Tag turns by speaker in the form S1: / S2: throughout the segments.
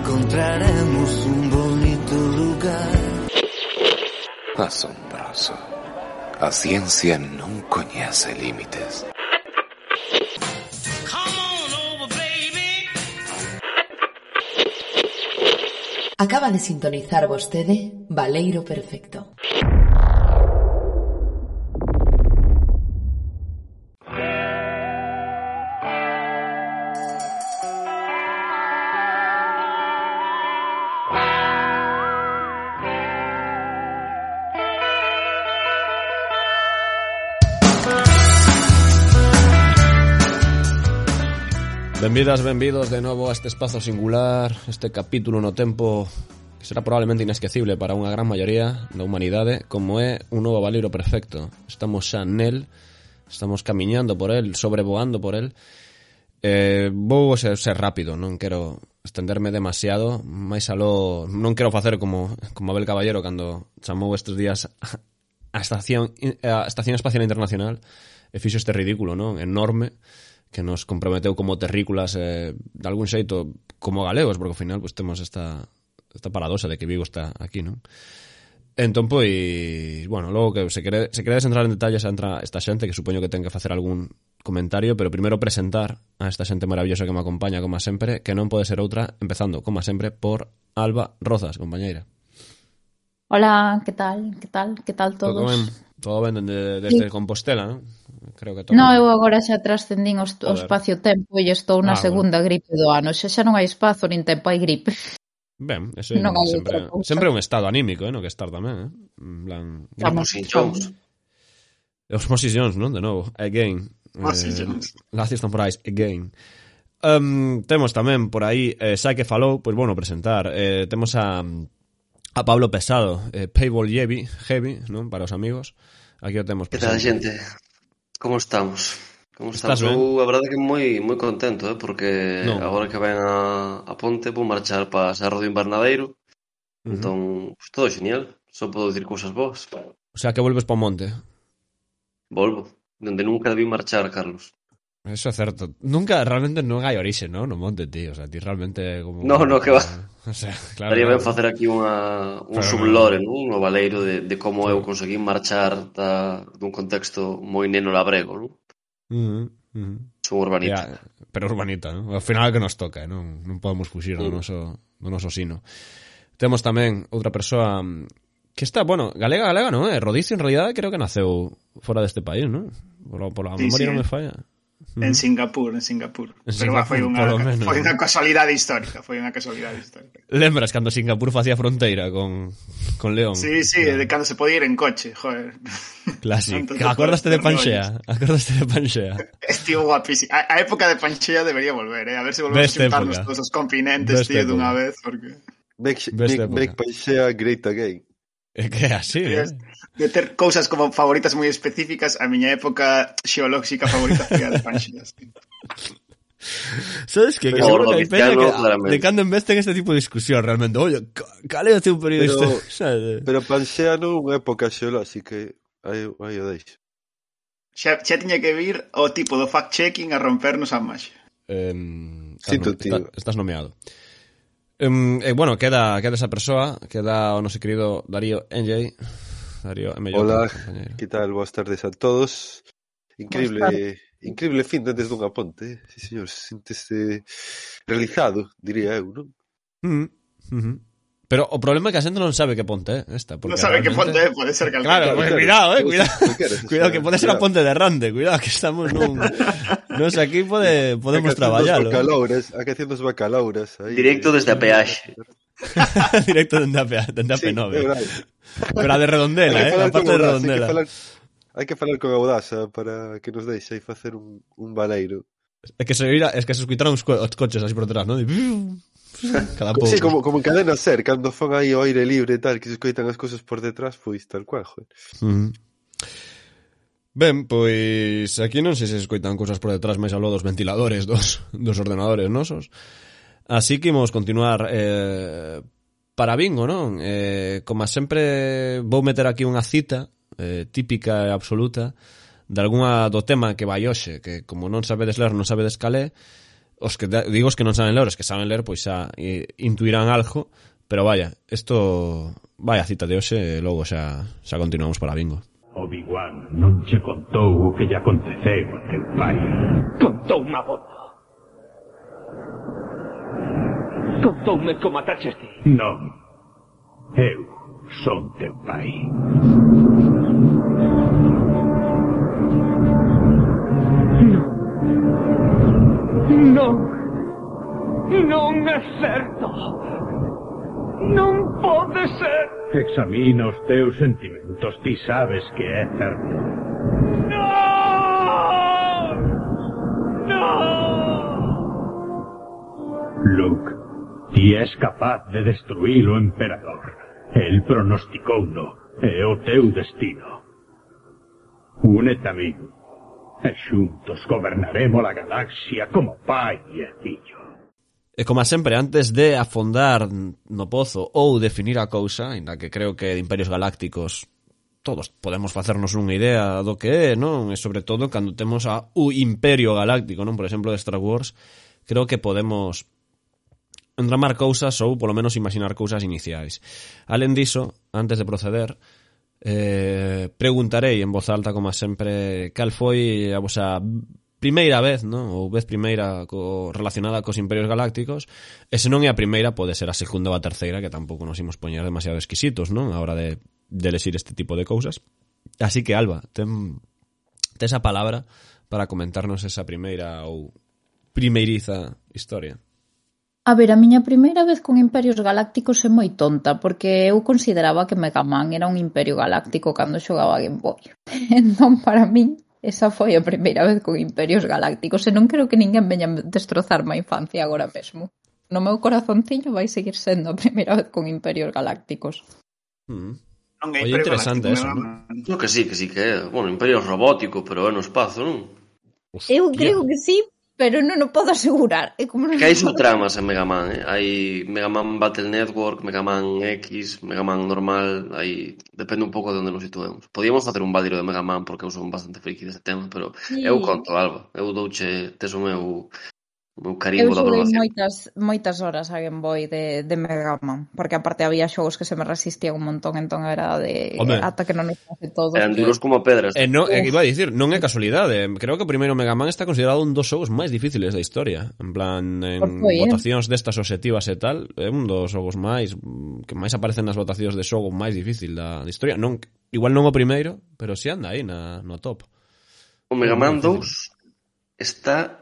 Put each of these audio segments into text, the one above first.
S1: encontraremos un bonito lugar.
S2: Asombroso. A ciencia non coñece límites.
S3: Acaba de sintonizar vostede Valeiro Perfecto.
S4: Benvidas, benvidos de novo a este espazo singular, este capítulo no tempo que será probablemente inesquecible para unha gran maioría da humanidade, ¿eh? como é un novo valiro perfecto. Estamos xa nel, estamos camiñando por el, sobrevoando por el. Eh, vou ser, ser rápido, non quero estenderme demasiado, máis aló, non quero facer como, como Abel Caballero cando chamou estes días a Estación, eh, a Estación Espacial Internacional e fixo este ridículo, non? Enorme. Enorme que nos comprometeu como terrículas eh, de algún xeito como galegos, porque ao final pues, temos esta, esta paradoxa de que Vigo está aquí, non? Entón, pois, bueno, logo que se, quere, se queredes entrar en detalles entra esta xente que supoño que ten que facer algún comentario, pero primeiro presentar a esta xente maravillosa que me acompaña, como sempre, que non pode ser outra, empezando, como sempre, por Alba Rozas, compañeira.
S5: Hola, que tal? Que tal? Que tal todos?
S4: Todo ben, todo ben desde, desde sí. Compostela, non? creo que todo.
S5: No, eu agora xa trascendín o, o espacio-tempo e estou na ah, segunda bueno. gripe do ano. Xa xa non hai espazo nin tempo, hai gripe.
S4: Ben, eso non é sempre, sempre un estado anímico, eh, no que estar tamén, eh? En plan,
S6: Vamos sin Jones.
S4: Os Moses Jones, non? De novo, again.
S6: Moses eh, Jones.
S4: Lazis again. Um, temos tamén por aí, eh, xa que falou, pois bueno, presentar. Eh, temos a a Pablo Pesado, eh, Payball Heavy, Heavy, non? Para os amigos. Aquí o temos.
S6: Que tal, xente? Como estamos? Como estamos? Estás Eu, a verdade que moi moi contento, eh, porque no. agora que ven a, a Ponte vou marchar para Serra do Invernadeiro. Uh -huh. Entón, pues, todo genial. Só podo dicir cousas boas.
S4: O sea, que volves para o monte.
S6: Volvo. Donde nunca debí marchar, Carlos.
S4: Eso é certo. Nunca, realmente non hai orixe, non? No monte, tío. O sea, ti realmente como...
S6: No, no, que va.
S4: O sea, claro.
S6: Daría ben facer aquí unha, un Pero sublore, no. non? Un valeiro de, de como eu conseguí marchar da, dun contexto moi neno labrego, non?
S4: Uh -huh, uh -huh.
S6: Son urbanita.
S4: Yeah, pero urbanita, non? Ao final é que nos toca, ¿eh? non? Non podemos fuxir uh -huh. do noso, do noso sino. Temos tamén outra persoa mm, que está, bueno, galega, galega, non? Eh? Rodicio, en realidad, creo que naceu fora deste país, non? Pola, pola sí, memoria sí. non me falla.
S7: En Singapur, en Singapur. En Pero Singapur, foi unha foi unha casualidade histórica, foi unha casualidade histórica.
S4: Lembras cando Singapur facía fronteira con con León?
S7: Sí, sí, claro. de cando se podía ir en coche, joder.
S4: Clásico. Acordaste de Panxea? Acordaste de Panxea?
S7: Estivo guapísimo. A, a época de Panxea debería volver, eh? A ver se volvemos a juntarnos todos os continentes, Beste tío, dunha vez, porque
S8: Make, make, make Panxea great again.
S4: É que é así, de, eh?
S7: de ter cousas como favoritas moi específicas, a miña época xeolóxica favorita foi as panxas.
S4: Sabes que, que seguro que hai peña que de cando en vez ten este tipo de discusión realmente, oye, cal é o teu período
S8: Pero, ¿sabes? pero Panxeano unha época xeolóxica, aí, aí o deixo.
S7: Xa, xa tiña que vir o tipo do fact-checking a rompernos a máis.
S4: Eh, estás, no, estás nomeado. Um, eh, bueno, queda queda esa persoa, queda o noso querido Darío NJ. Darío, é.
S8: Hola, que tal? Boas tardes a todos. Increíble, increíble fin antes dunha ponte, eh? sí, señor, Sinteste realizado, diría eu, non?
S4: Mm, -hmm. Pero o problema é que a xente non sabe que ponte é eh, esta.
S7: Non sabe realmente... que ponte é, pode ser que...
S4: Claro, claro, claro, cuidado, eh, cuidado, cuidado, que pode ser a ponte de Rande, cuidado, que estamos nun... Nos aquí pode, podemos traballalo.
S8: ¿eh? Bacalouras, aquecendo os bacalouras. Aí,
S6: Directo desde a peaxe.
S4: Directo desde a, peaxe, desde a P9. Pero a de Redondela, eh? A parte de Redondela.
S8: Hai que falar, hai que falar con Audasa eh, para que nos deixe aí facer un, un baleiro.
S4: É que se oira, es que se escuitaron os, co os coches así por detrás, non?
S8: Cada pouco. Sí, como, como en cadena ser, cando fan aí o aire libre e tal, que se escoitan as cousas por detrás, pois tal cual, joder.
S4: Mm -hmm. Ben, pois aquí non sei se escoitan cousas por detrás máis aló dos ventiladores dos, dos ordenadores nosos. Así que imos continuar eh, para bingo, non? Eh, como sempre vou meter aquí unha cita eh, típica e absoluta de algunha do tema que vai hoxe, que como non sabedes ler, non sabedes calé, os que digo os que non saben ler, os que saben ler, pois xa eh, intuirán algo, pero vaya, isto, vaya cita de hoxe, e logo xa, xa continuamos para bingo.
S9: Obi-Wan non che contou o que lle aconteceu a teu pai.
S10: Contou unha boda. Contoume como ataches ti.
S9: Non. Eu son teu pai.
S10: Non. Non é certo. Non pode ser.
S9: Examina os teus sentimentos, ti sabes que é certo.
S10: Non! Non!
S9: Luke, ti és capaz de destruir o emperador. El pronosticouno, é o teu destino. Únete a mí, e xuntos gobernaremos a galaxia como pai e fillo.
S4: E como sempre, antes de afondar no pozo ou definir a cousa, inda que creo que de Imperios Galácticos todos podemos facernos unha idea do que é, non? E sobre todo cando temos a o Imperio Galáctico, non? Por exemplo, de Star Wars, creo que podemos entramar cousas ou polo menos imaginar cousas iniciais. Alén diso, antes de proceder, eh, preguntarei en voz alta, como sempre, cal foi a vosa primeira vez, non? Ou vez primeira co, relacionada cos imperios galácticos, e se non é a primeira, pode ser a segunda ou a terceira, que tampouco nos imos poñer demasiado exquisitos, non? A hora de, de lexir este tipo de cousas. Así que, Alba, ten, ten esa palabra para comentarnos esa primeira ou primeiriza historia.
S5: A ver, a miña primeira vez con imperios galácticos é moi tonta, porque eu consideraba que Mega Man era un imperio galáctico cando xogaba a Game Boy. Entón, para min, Esa foi a primeira vez con Imperios Galácticos e non creo que ninguén veña destrozar má infancia agora mesmo. No meu corazonciño vai seguir sendo a primeira vez con Imperios Galácticos.
S4: Mm. Non Oye, interesante eso,
S6: non? No, que sí, que sí, que é. Bueno, Imperio Robótico, pero é no espazo, non?
S5: Hostia. Eu creo que sí, pero non o podo asegurar. É como non
S6: que hai subtramas en Mega Man, eh? hai Mega Man Battle Network, Mega Man X, Mega Man normal, aí depende un pouco de onde nos situemos. Podíamos facer un valiro de Mega Man porque eu son bastante friki deste tema, pero sí. eu conto, Alba, eu douche, tes o meu meu carimbo da
S5: valoración. moitas, moitas horas a Game Boy de, de Mega Man, porque aparte había xogos que se me resistían un montón, entón era de Hombre. ata que non nos hace todo.
S6: Eran duros como pedras.
S4: Eh, no, eh, iba a dicir, non é casualidade. Creo que o primeiro Mega Man está considerado un dos xogos máis difíciles da historia. En plan, en foi, eh. votacións eh? destas objetivas e tal, é un dos xogos máis que máis aparecen nas votacións de xogo máis difícil da, da historia. Non, igual non o primeiro, pero si sí anda aí na, no top.
S6: O Mega Man 2 está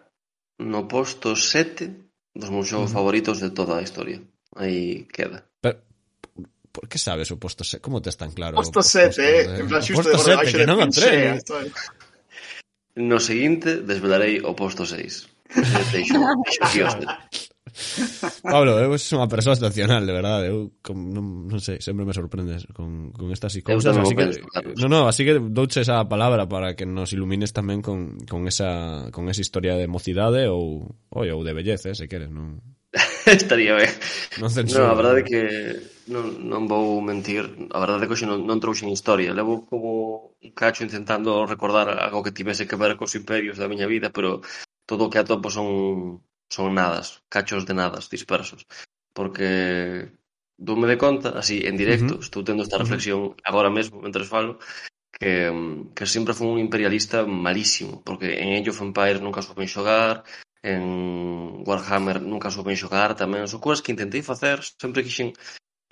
S6: no posto 7 dos museos uh -huh. favoritos de toda a historia. Aí queda.
S4: Pero, por que sabes o posto 7? Como te tan claro?
S7: Posto 7, eh? En plan, xusto
S4: de sete, que non entrei.
S6: No seguinte desvelarei o posto 6. Deixo, deixo
S4: Pablo, eu sou unha persoa excepcional, de verdade. Eu com, non, non sei, sempre me sorprendes con, con estas e cousas. Así que, no, no, así que douche esa palabra para que nos ilumines tamén con, con, esa, con esa historia de mocidade ou, oi, ou de belleza, eh, se queres, non?
S6: Estaría ben. Non, censura, no, a verdade é que non, non vou mentir. A verdade é que hoxe non, non trouxen historia. Levo como un cacho intentando recordar algo que tivese que ver cos imperios da miña vida, pero todo o que atopo son son nadas, cachos de nadas dispersos, porque doume de conta, así en directo, uh -huh. estou tendo esta reflexión uh -huh. agora mesmo, mentre falo, que, que sempre foi un imperialista malísimo, porque en Age of Empires nunca souben xogar, en Warhammer nunca souben xogar, tamén son cousas que intentei facer, sempre quixen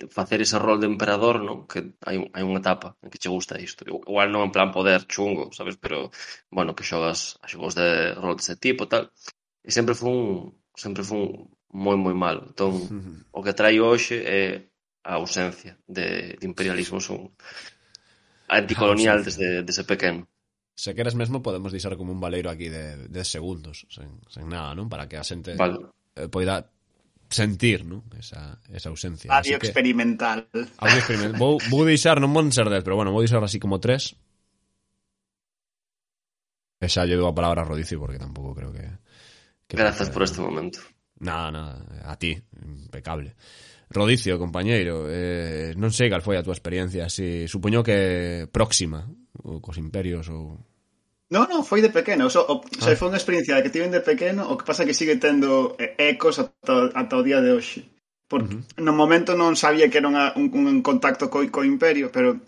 S6: facer ese rol de emperador, non? Que hai, hai unha etapa en que che gusta isto. Igual non en plan poder chungo, sabes? Pero, bueno, que xogas a xogos de rol dese tipo, tal e sempre fun sempre fun moi moi malo. Entón, o que traio hoxe é eh, a ausencia de, de imperialismo son anticolonial ah, desde, desde pequeno.
S4: Se queres mesmo podemos deixar como un valeiro aquí de 10 segundos, sen, sen nada, non? Para que a xente vale. eh, poida sentir, non? Esa, esa ausencia.
S7: Audio así experimental.
S4: Que, audio experimental. vou, vou deixar, non vou ser 10, pero bueno, vou deixar así como 3. E xa lle dou a palabra a Rodicio porque tampouco creo que...
S6: Grazas por este momento.
S4: Nada, nada, a ti, impecable. Rodicio, compañeiro, eh, non sei cal foi a túa experiencia, si supoño que próxima ou cos imperios ou
S7: No, no, foi de pequeno, so, o, ah. foi unha experiencia que tiven de pequeno, o que pasa que sigue tendo eh, ecos ata, ata o día de hoxe. Porque uh -huh. no momento non sabía que era unha, un, un contacto co, co imperio, pero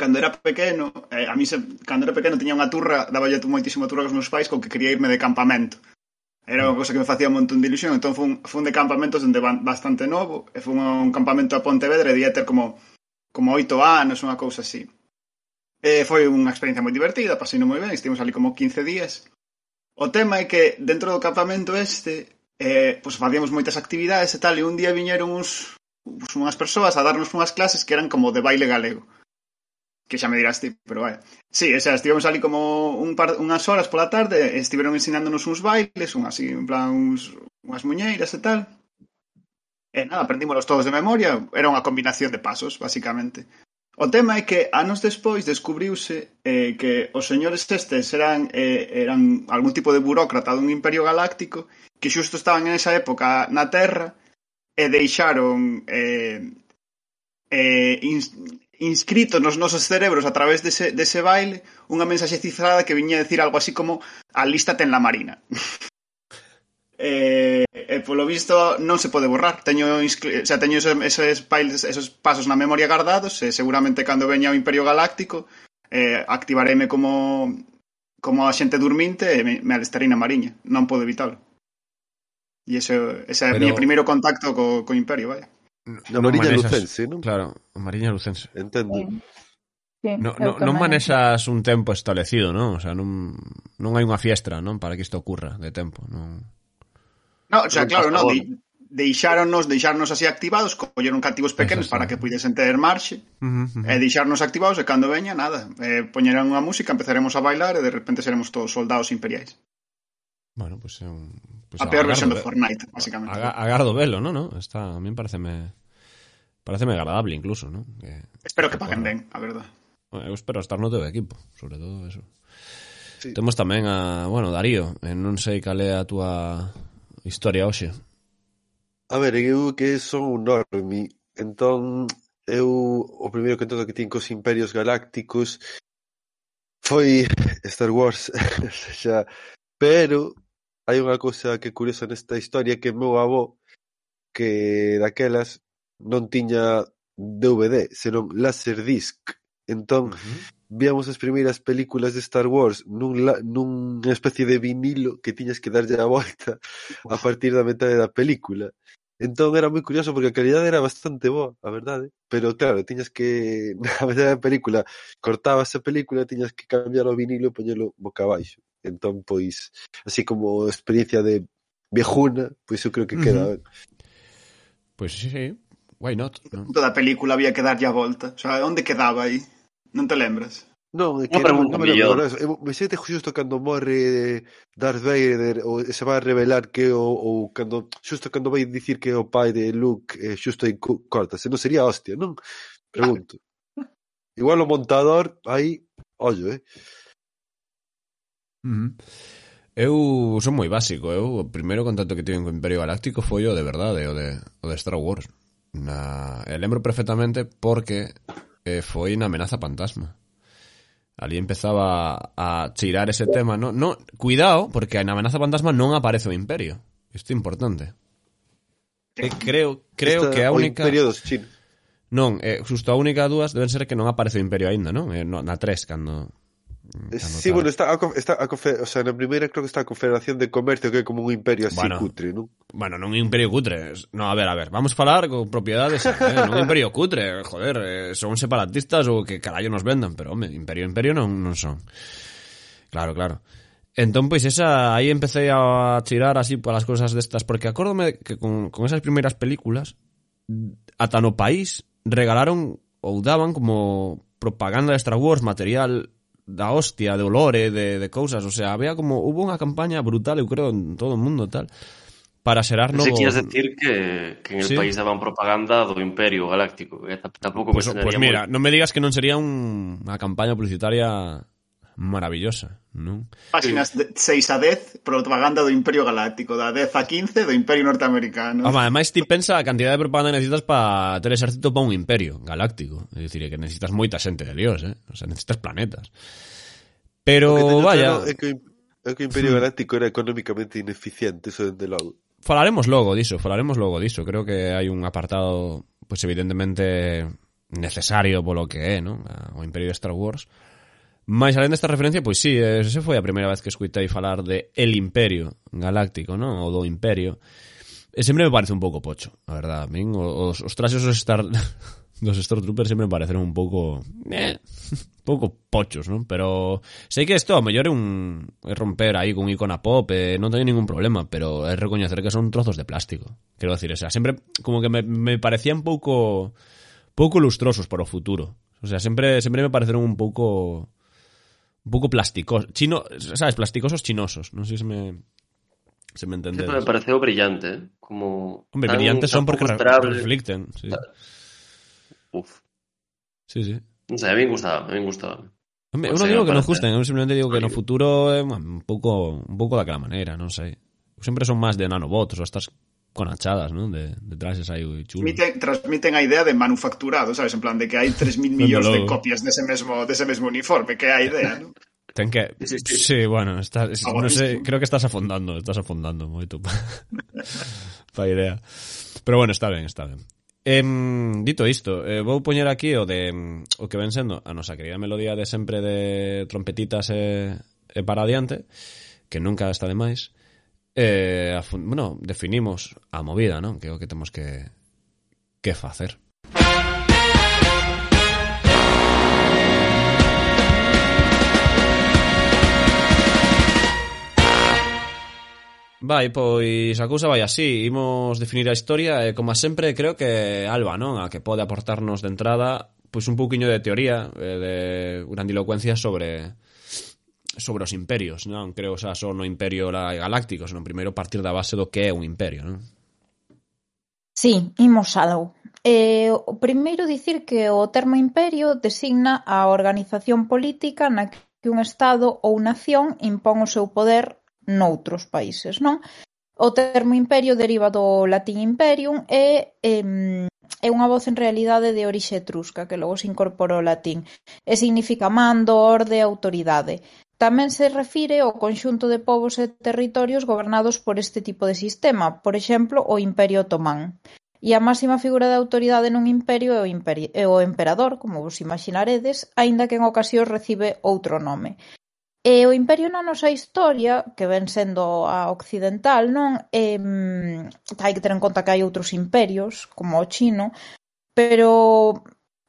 S7: cando era pequeno, eh, a mí se, cando era pequeno tiña unha turra, daba yo moitísima turra cos meus pais con que quería irme de campamento. Era unha cosa que me facía un montón de ilusión, entón fun, fun de campamentos onde van bastante novo, e fun a un campamento a Pontevedra e día ter como como oito anos, unha cousa así. E foi unha experiencia moi divertida, pasei moi ben, estivemos ali como 15 días. O tema é que dentro do campamento este, eh, pois facíamos moitas actividades e tal, e un día viñeron uns, uns unhas persoas a darnos unhas clases que eran como de baile galego que xa me dirás ti, pero vai. Sí, o sea, estivemos ali como un par, unhas horas pola tarde, estiveron ensinándonos uns bailes, un así, en plan, uns, unhas muñeiras e tal. E nada, aprendímonos todos de memoria, era unha combinación de pasos, basicamente. O tema é que anos despois descubriuse eh, que os señores estes eran, eh, eran algún tipo de burócrata dun imperio galáctico que xusto estaban en esa época na Terra e deixaron eh, eh, inscrito nos nosos cerebros a través dese, dese baile unha mensaxe cifrada que viña a decir algo así como alístate en la marina. e, e polo visto non se pode borrar. Teño, o sea, teño esos, esos, piles, esos pasos na memoria guardados e seguramente cando veña o Imperio Galáctico eh, activareme como como a xente durminte e me, me alistarei na mariña. Non podo evitalo. E ese, ese é o Pero... meu primeiro contacto co, co Imperio, vaya.
S8: No, Loriña manexas, Lucense, non?
S4: Claro, Mariña Lucense.
S8: Entendo.
S5: Sí.
S4: Sí, no, no, non manexas un tempo establecido, non? O sea, non, non hai unha fiestra, non? Para que isto ocurra de tempo, non?
S7: No, o sea, claro, non, De, deixáronos, deixarnos así activados, colleron cativos pequenos para que pudesen ter marxe, uh -huh, uh -huh. e deixarnos activados, e cando veña, nada, eh, poñerán unha música, empezaremos a bailar, e de repente seremos todos soldados imperiais.
S4: Bueno, pues é un... Pues
S7: a peor versión de eh. Fortnite, básicamente.
S4: Agardo velo, ¿no? No? Está, a mí pareceme... Pareceme agradable incluso, ¿no? Que...
S7: Espero que paguen ben, a verdad.
S4: Eu espero estar no teu equipo, sobre todo eso. Sí. Temos tamén a, bueno, Darío, non sei cal é a túa historia hoxe.
S8: A ver, eu que son un normi, entón eu o primeiro que entendo que tin cos imperios galácticos foi Star Wars xa, pero hai unha cousa que é curiosa nesta historia que meu avó, que daquelas non tiña DVD, senón Laserdisc. Entón, uh -huh. víamos as primeiras películas de Star Wars nun nunha especie de vinilo que tiñas que darlle a volta a partir da metade da película. Entón era moi curioso porque a calidade era bastante boa, a verdade, ¿eh? pero claro, tiñas que na metade da película cortabas a película, tiñas que cambiar o vinilo e poñelo boca abaixo. Entón, pois, así como experiencia de viejuna, pois eu creo que queda uh -huh.
S4: Pois pues, sí, sí. Why not?
S7: No? Toda a película había que darlle a volta. O sea, onde quedaba aí? Non te lembras?
S8: Non, é que era, non eh, me lembro. Eu me sente xusto cando morre eh, Darth Vader ou se vai revelar que o, ou cando xusto cando vai dicir que é o pai de Luke eh, xusto aí cortase, non sería hostia, non? Pregunto. Igual o montador aí, ollo, eh.
S4: Uh -huh. Eu son moi básico, eu o primeiro contacto que tive co Imperio Galáctico foi o de verdade, o de, o de Star Wars. Na... E lembro perfectamente porque eh, foi na amenaza fantasma. Ali empezaba a tirar ese tema, no, no, cuidado, porque na amenaza fantasma non aparece o Imperio. Isto é importante. E creo, creo Esta, que a única...
S8: O Imperio dos chinos.
S4: Non, eh, justo a única dúas deben ser que non aparece o Imperio aínda, non? Eh, no, na 3, cando
S8: sí, bueno, está a, está a o sea, na primeira creo que está a Confederación de Comercio que é como un imperio así
S4: bueno,
S8: cutre, non?
S4: Bueno, non un imperio cutre. No, a ver, a ver, vamos falar con propiedades, eh, non un imperio cutre, joder, eh, son separatistas ou que carallo nos vendan, pero home, imperio imperio non non son. Claro, claro. Entón, pois, esa, aí empecé a tirar así por as cousas destas, porque acórdome que con, con esas primeiras películas, ata no país, regalaron ou daban como propaganda de Star Wars, material da hostia, de olores, de, de cousas, o sea, había como hubo unha campaña brutal, eu creo, en todo o mundo tal para xerar novo...
S6: Pensé que decir que, que en el sí. país daban propaganda do Imperio Galáctico. Eh? Tampouco
S4: pues, me pues mira, muy... non me digas que non sería un, unha campaña publicitaria maravillosa, non?
S7: Páxinas de 6 a 10, propaganda do Imperio Galáctico, da 10 a 15 do Imperio Norteamericano.
S4: Home, ademais ti pensa a cantidad de propaganda que necesitas para ter exército para un imperio galáctico. É dicir, que necesitas moita xente de Dios, eh? O sea, necesitas planetas. Pero, vaya...
S8: Claro é que, é que o Imperio sí. Galáctico era económicamente ineficiente, eso dende logo.
S4: Falaremos logo diso, falaremos logo diso. Creo que hai un apartado, pues evidentemente necesario polo que é, non? O Imperio de Star Wars. Mais alén desta referencia, pois sí, ese foi a primeira vez que escuitei falar de El Imperio Galáctico, non? Ou do Imperio. E sempre me parece un pouco pocho, a verdad. Min, os, os traxes os Star... dos Stormtroopers sempre me pareceron un pouco eh, pouco pochos, non? Pero sei que isto a mellor é un é romper aí con icona pop, eh, non ningún problema, pero é recoñecer que son trozos de plástico. Quero decir, o sea, sempre como que me, me parecían pouco pouco lustrosos para o futuro. O sea, sempre sempre me pareceron un pouco un poco plasticosos, chino, ¿sabes? Plasticosos chinosos, no sé si me... Se me entiende.
S6: Sí, me pareció brillante, ¿eh? como...
S4: Hombre, brillantes son porque reflecten. Sí.
S6: Uf.
S4: Sí, sí.
S6: O sea, a mí me gustaba, a me gustaba.
S4: Hombre, pues no digo que nos gusten, simplemente digo que en el futuro eh, un, poco, un poco de aquella manera, no sé. Siempre son más de nanobots o estas con achadas, non? De, de traxes aí chulos.
S7: Transmiten, transmiten a idea de manufacturado, sabes? En plan de que hai 3.000 millóns de copias dese de mesmo, dese de mesmo uniforme, que é a idea, non?
S4: Ten que... Sí, sí. sí bueno, está, ah, no sé, creo que estás afondando, estás afondando moito pa, pa idea. Pero bueno, está ben, está ben. Eh, dito isto, eh, vou poñer aquí o de o que ven sendo a nosa querida melodía de sempre de trompetitas e, e para adiante, que nunca está de máis eh, a, bueno, definimos a movida, non? Que é o que temos que, que facer. Vai, pois a cousa vai así Imos definir a historia e, como sempre, creo que Alba, non? A que pode aportarnos de entrada Pois un pouquiño de teoría eh, De grandilocuencia sobre sobre os imperios, non? Creo, xa, só no imperio galáctico, senón primeiro partir da base do que é un imperio, non?
S5: Sí, imos a. Eh, o primeiro dicir que o termo imperio designa a organización política na que un Estado ou nación impón o seu poder noutros países, non? O termo imperio deriva do latín imperium e eh, é unha voz en realidade de orixe etrusca que logo se incorporou ao latín e significa mando, orde, autoridade. Tamén se refire ao conxunto de pobos e territorios gobernados por este tipo de sistema, por exemplo o Imperio Otomán. E a máxima figura de autoridade nun imperio é o emperador, como vos imaxinaredes, aínda que en ocasións recibe outro nome. E o imperio na nosa historia, que ven sendo a occidental, non e, hai que ter en conta que hai outros imperios, como o chino, pero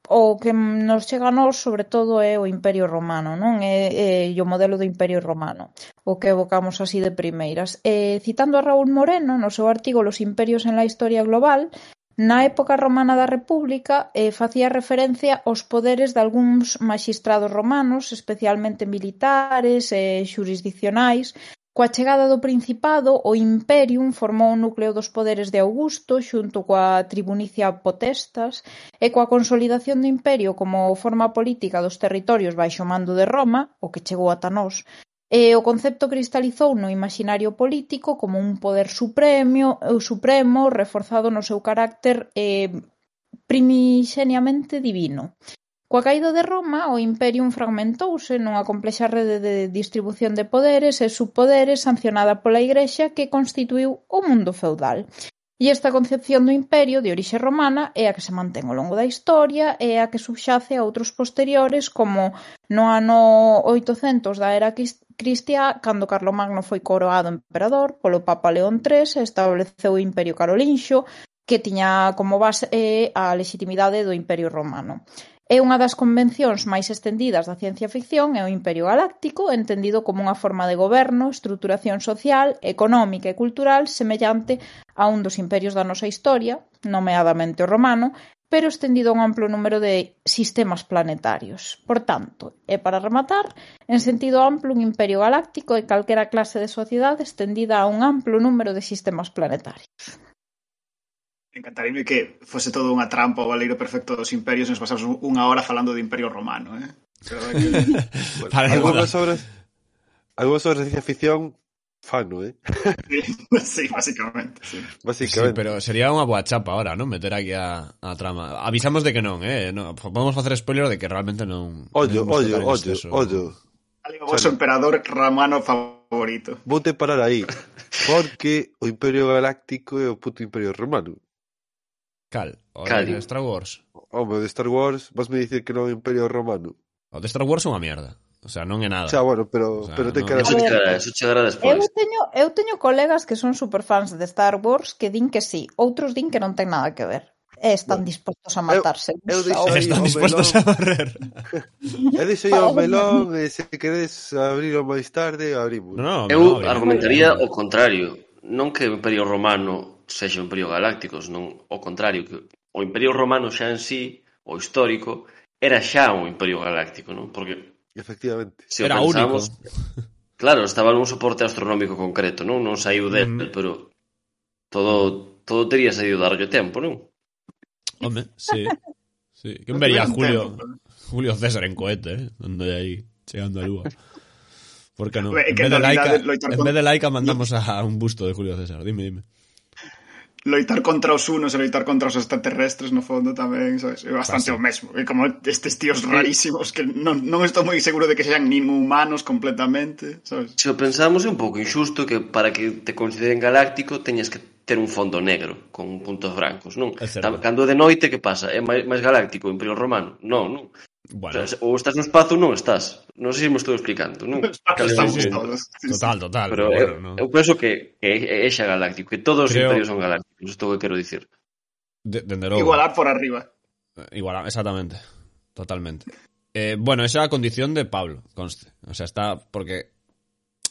S5: o que nos chega a nós sobre todo é o Imperio Romano, non? É, é o modelo do Imperio Romano, o que evocamos así de primeiras. E, citando a Raúl Moreno no seu artigo Los imperios en la historia global, Na época romana da República eh, facía referencia aos poderes de algúns magistrados romanos, especialmente militares e eh, xurisdicionais, Coa chegada do principado o imperium formou o núcleo dos poderes de Augusto xunto coa tribunicia potestas e coa consolidación do imperio como forma política dos territorios baixo mando de Roma, o que chegou ata nós, e o concepto cristalizou no imaginario político como un poder supremio, supremo reforzado no seu carácter eh, primixeniamente divino. Coa caída de Roma o imperium fragmentouse nunha complexa rede de distribución de poderes e subpoderes sancionada pola Igrexa que constituíu o mundo feudal. E esta concepción do imperio de orixe romana é a que se mantén ao longo da historia e a que subxace a outros posteriores como no ano 800 da era cristiá cando Carlomagno foi coroado emperador polo Papa León III e estableceu o imperio Carolinxo que tiña como base a legitimidade do imperio romano. É unha das convencións máis estendidas da ciencia ficción e o Imperio Galáctico entendido como unha forma de goberno, estruturación social, económica e cultural semellante a un dos imperios da nosa historia, nomeadamente o romano, pero estendido a un amplo número de sistemas planetarios. Por tanto, e para rematar, en sentido amplo un imperio galáctico é calquera clase de sociedade estendida a un amplo número de sistemas planetarios.
S7: Encantaríame que fose todo unha trampa o valeiro perfecto dos imperios e nos pasamos unha hora falando de imperio romano, eh? Pero, que...
S8: bueno, algunhas obras algunhas obras de ciencia ficción fano, eh?
S7: sí, básicamente. Sí.
S8: básicamente.
S4: Sí, pero sería unha boa chapa ahora, non? Meter aquí a, a trama. Avisamos de que non, eh? No, podemos facer spoiler de que realmente non...
S8: Ollo, non ollo, ollo, ollo.
S7: O vosso emperador romano favorito.
S8: Vou te parar aí, porque o Imperio Galáctico é o puto Imperio Romano.
S4: Cal? O
S6: Cal.
S4: de Star Wars?
S8: Home, de Star Wars, vasme dicir que non é o Imperio Romano.
S4: O de Star Wars é unha mierda. O sea, non é nada.
S8: Xa, bueno, pero,
S4: o sea,
S8: pero ten
S4: no...
S8: cara...
S6: Eso chegará, eso chegará despois.
S5: Eu teño, eu teño colegas que son superfans de Star Wars que din que sí, outros din que non ten nada que ver. E están bueno, dispostos a matarse.
S8: Eu,
S5: eu
S8: deixo
S4: están dispostos
S8: melón.
S4: a barrer.
S8: eu deixo o melón, e se queredes abrirlo máis tarde, abrimos.
S4: No, no,
S6: eu
S4: no,
S6: argumentaría no. o contrario. Non que o Imperio Romano sexa o Imperio Galácticos, non ao contrario, que o Imperio Romano xa en sí, o histórico, era xa un Imperio Galáctico, non? Porque
S8: efectivamente,
S6: se
S4: era
S6: pensamos,
S4: único.
S6: Claro, estaba nun soporte astronómico concreto, non? Non saiu del,
S4: mm.
S6: pero todo todo tería saído darlle tempo, non?
S4: Home, sí. Sí, que un
S7: vería
S4: Julio
S7: tempo,
S4: Julio César en cohete, eh? Onde aí chegando a lúa. Porque non? En, vez de laica, en vez de laica mandamos a un busto de Julio César. Dime, dime
S7: loitar contra os unos e loitar contra os extraterrestres no fondo tamén, sabes? É bastante
S4: ah, Pasa.
S7: o mesmo. E como estes tíos rarísimos que non, non estou moi seguro de que sean nin humanos completamente, sabes?
S6: Se o pensamos é un pouco injusto que para que te consideren galáctico teñas que ter un fondo negro con puntos brancos, non? Cando de noite que pasa? É máis, máis galáctico o Imperio Romano? Non, non.
S4: Bueno,
S6: O, sea, ou estás no espazo ou non estás. Non sei se me estou explicando, non? O
S7: Estamos. Sí, sí.
S4: total, total.
S6: Pero
S4: Pero, bueno,
S6: eu penso que, que é, xa galáctico, que todos os
S4: Creo-
S6: imperios son galácticos, isto o que quero dicir.
S4: De, dende logo.
S7: Igualar por arriba.
S4: Igual, exactamente. Totalmente. Eh, bueno, esa é a condición de Pablo, conste. O sea, está... Porque...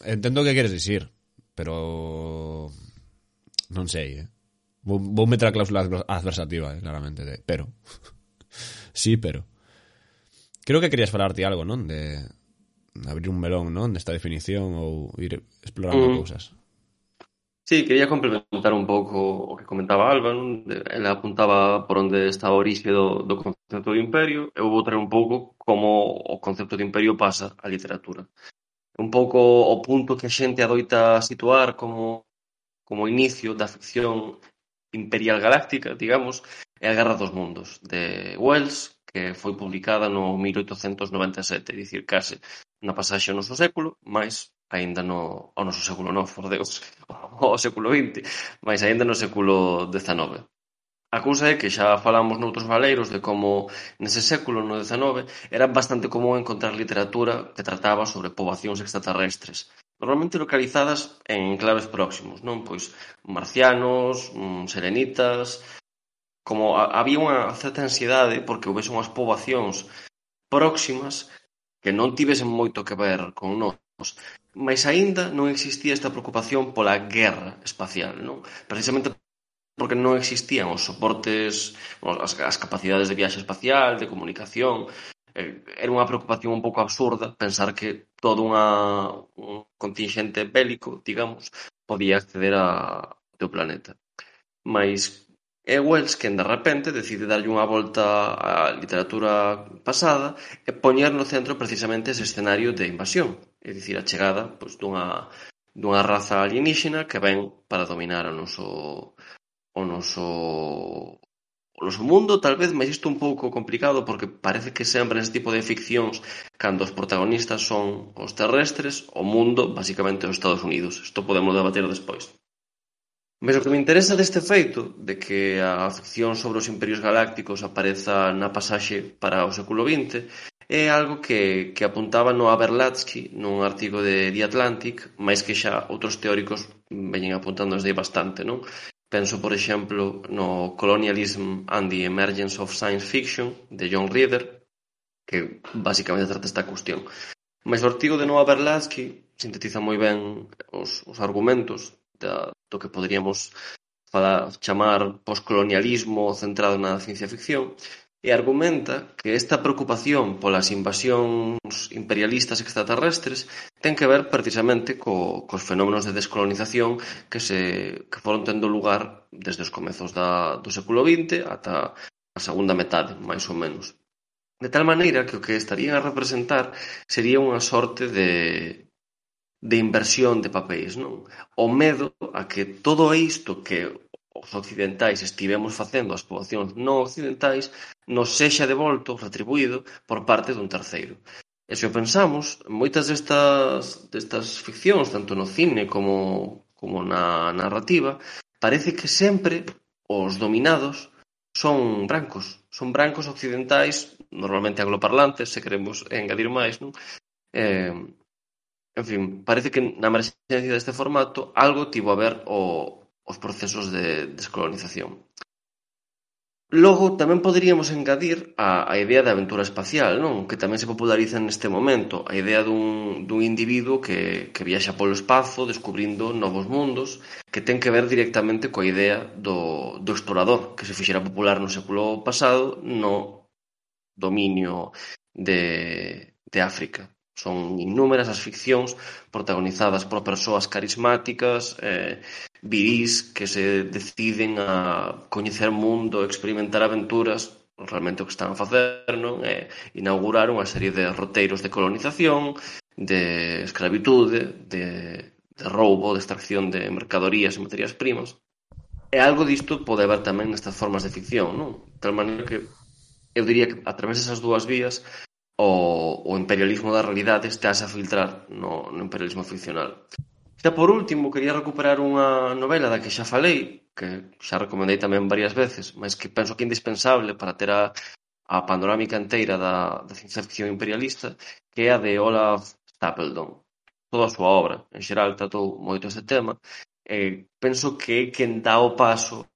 S4: Entendo o que queres dicir, pero... Non sei, eh. Vou, vou meter a cláusula adver- adversativa, eh, claramente, de pero. sí, pero. Creo que querías falarte algo, non? De abrir un melón, non? Desta definición ou ir explorando
S6: mm.
S4: cousas.
S6: Sí, quería complementar un pouco o que comentaba Alba, non? De, ela apuntaba por onde está a orixe do, do concepto de imperio, eu vou traer un pouco como o concepto de imperio pasa á literatura. Un pouco o punto que a xente adoita situar como como inicio da ficción imperial galáctica, digamos, é a Guerra dos Mundos, de Wells, que foi publicada no 1897, dicir, case na pasaxe ao noso século, máis aínda no ao noso século non, por Deus, ao século XX, máis aínda no século XIX. A cousa é que xa falamos noutros valeiros de como nese século, no XIX, era bastante común encontrar literatura que trataba sobre poboacións extraterrestres, normalmente localizadas en enclaves próximos, non? Pois marcianos, mm, serenitas, como a, había unha certa ansiedade porque houvese unhas poboacións próximas que non tivesen moito que ver con nós mas aínda non existía esta preocupación pola guerra espacial, non? Precisamente porque non existían os soportes, as, as capacidades de viaxe espacial, de comunicación, eh, era unha preocupación un pouco absurda pensar que todo unha, un contingente bélico, digamos, podía acceder a, ao teu planeta. Mas É Wells quen de repente decide darlle unha volta á literatura pasada e poñer no centro precisamente ese escenario de invasión, é dicir, a chegada pois, dunha, dunha raza alienígena que ven para dominar o noso o noso o noso mundo, tal vez, mas isto un pouco complicado porque parece que sempre neste tipo de ficcións cando os protagonistas son os terrestres, o mundo, basicamente, os Estados Unidos. Isto podemos debater despois. Mais o que me interesa deste feito de que a ficción sobre os imperios galácticos apareza na pasaxe para o século vinte é algo que, que apuntaba Noah Berlatsky nun artigo de The Atlantic, máis que xa outros teóricos veñen apuntando desde bastante, non? Penso, por exemplo, no Colonialism and the Emergence of Science Fiction, de John Reader, que basicamente trata esta cuestión. Mas o artigo de Noah Berlatsky sintetiza moi ben os, os argumentos da, do que poderíamos falar, chamar poscolonialismo centrado na ciencia ficción, e argumenta que esta preocupación polas invasións imperialistas extraterrestres ten que ver precisamente co, cos fenómenos de descolonización que se que foron tendo lugar desde os comezos da, do século XX ata a segunda metade, máis ou menos. De tal maneira que o que estarían a representar sería unha sorte de, de inversión de papeis, non? O medo a que todo isto que os occidentais estivemos facendo ás poboacións non occidentais nos sexa devolto, retribuído, por parte dun terceiro. E se o pensamos, moitas destas, destas ficcións, tanto no cine como, como na narrativa, parece que sempre os dominados son brancos, son brancos occidentais, normalmente angloparlantes, se queremos engadir máis, non? Eh, En fin, parece que na emerxencia deste formato algo tivo a ver o, os procesos de descolonización. Logo, tamén poderíamos engadir a, a idea da aventura espacial, non? que tamén se populariza neste momento, a idea dun, dun individuo que, que viaxa polo espazo descubrindo novos mundos que ten que ver directamente coa idea do, do explorador, que se fixera popular no século pasado no dominio de, de África. Son innúmeras as ficcións protagonizadas por persoas carismáticas, eh, virís, que se deciden a coñecer mundo, experimentar aventuras, realmente o que están a facer non é inaugurar unha serie de roteiros de colonización, de escravitude, de, de roubo, de extracción de mercadorías e materias primas. E algo disto pode haber tamén nestas formas de ficción, non? De tal maneira que eu diría que a través desas dúas vías o, o imperialismo da realidade estás a filtrar no, no imperialismo ficcional. Xa por último, quería recuperar unha novela da que xa falei, que xa recomendei tamén varias veces, mas que penso que é indispensable para ter a, a panorámica inteira da, da ciencia ficción imperialista, que é a de Olaf Stapledon. Toda a súa obra, en xeral, tratou moito este tema, e penso que é quen dá o paso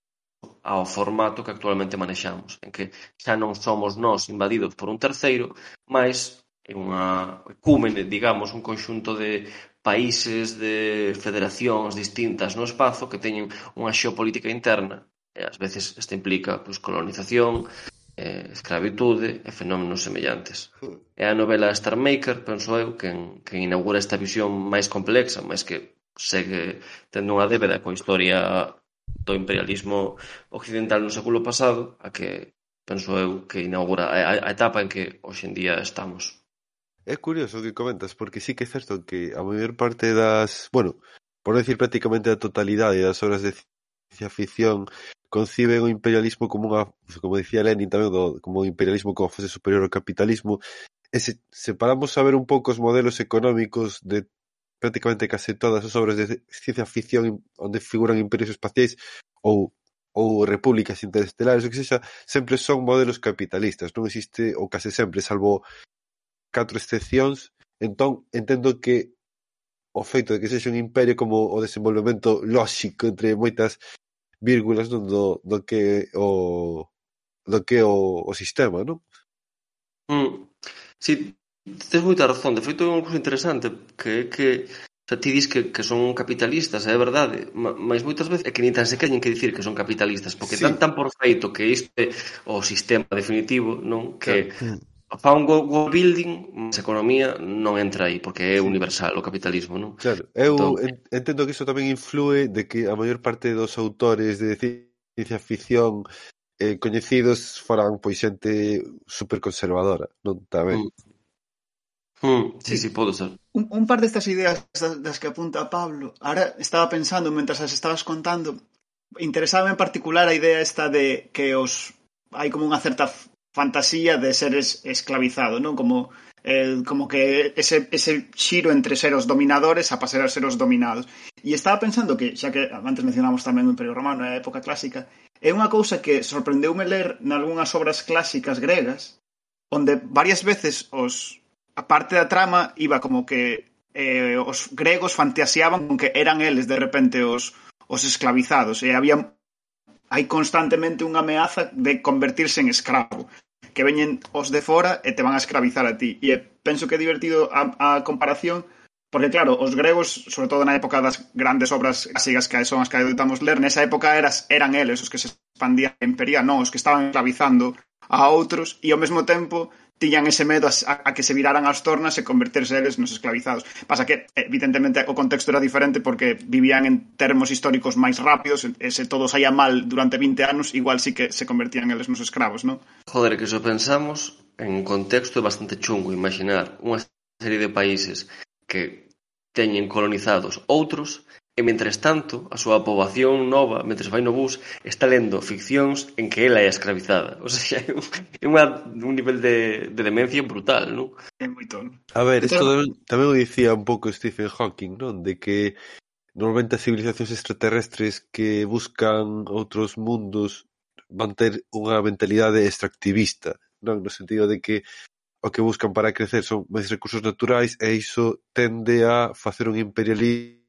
S6: ao formato que actualmente manexamos, en que xa non somos nós invadidos por un terceiro, mais é unha cúmene, digamos, un conxunto de países, de federacións distintas no espazo que teñen unha xeopolítica interna e ás veces isto implica pois, colonización, eh, escravitude e fenómenos semellantes. É a novela Star Maker, penso eu, que, que inaugura esta visión máis complexa, máis que segue tendo unha débeda coa historia do imperialismo occidental no século pasado a que penso eu que inaugura a, a etapa en que hoxe en día estamos.
S8: É curioso o que comentas, porque sí que é certo que a maior parte das... Bueno, por decir prácticamente a totalidade das obras de ciencia ficción conciben o imperialismo como unha, como dicía Lenin tamén, do, como o imperialismo como fase superior ao capitalismo, e se, se paramos a ver un pouco os modelos económicos de prácticamente case todas as obras de ciencia ficción onde figuran imperios espaciais ou ou repúblicas interestelares, o que sexa, sempre son modelos capitalistas. Non existe, ou case sempre, salvo catro excepcións. Entón, entendo que o feito de que sexa un imperio como o desenvolvemento lóxico entre moitas vírgulas non, do, do que o do que o, o sistema, non?
S6: Mm. Sí, Tes moita razón, de feito é unha cousa interesante que é que xa ti dis que, que son capitalistas, é verdade, mas moitas veces é que nin tan se queñen que dicir que son capitalistas, porque sí. dan tan por feito que isto é o sistema definitivo, non? Que claro. Hmm. fa un world go building, mas a economía non entra aí, porque é universal o capitalismo, non?
S8: Claro, eu entón, entendo que iso tamén influe de que a maior parte dos autores de ciencia ficción eh, coñecidos foran pois xente superconservadora, non tamén. Mm
S6: Mm, sí, sí, sí, pode ser.
S7: Un, un par destas ideas das que apunta Pablo, ahora estaba pensando, mentras as estabas contando, interesaba en particular a idea esta de que os hai como unha certa fantasía de ser es, esclavizado, non? Como eh, como que ese, ese xiro entre ser os dominadores a pasar a ser os dominados. E estaba pensando que, xa que antes mencionamos tamén o Imperio Romano e a época clásica, é unha cousa que sorprendeume ler nalgúnas obras clásicas gregas, onde varias veces os a parte da trama iba como que eh, os gregos fantaseaban con que eran eles de repente os, os esclavizados e había hai constantemente unha ameaza de convertirse en escravo que veñen os de fora e te van a escravizar a ti. E penso que é divertido a, a comparación Porque claro, os gregos, sobre todo na época das grandes obras clásicas que son as que adoptamos ler, nesa época eras, eran eles os que se expandían a imperia, non, os que estaban esclavizando a outros e ao mesmo tempo tiñan ese medo a, a que se viraran as tornas e converterse eles nos esclavizados. Pasa que, eh, evidentemente, o contexto era diferente porque vivían en termos históricos máis rápidos e se todo saía mal durante 20 anos, igual sí que se convertían eles nos escravos, non?
S6: Joder, que se pensamos en un contexto bastante chungo imaginar unha serie de países que teñen colonizados outros E mentres tanto a súa poboación nova, mentres vai no bus, está lendo ficcións en que ela é escravizada, ou sea, é un, é unha, un nivel de, de demencia brutal, non?
S7: É moi tono.
S8: A ver, isto tamén, tamén o dicía un pouco Stephen Hawking, non? De que normalmente as civilizacións extraterrestres que buscan outros mundos van ter unha mentalidade extractivista, non? No sentido de que o que buscan para crecer son máis recursos naturais e iso tende a facer un imperialismo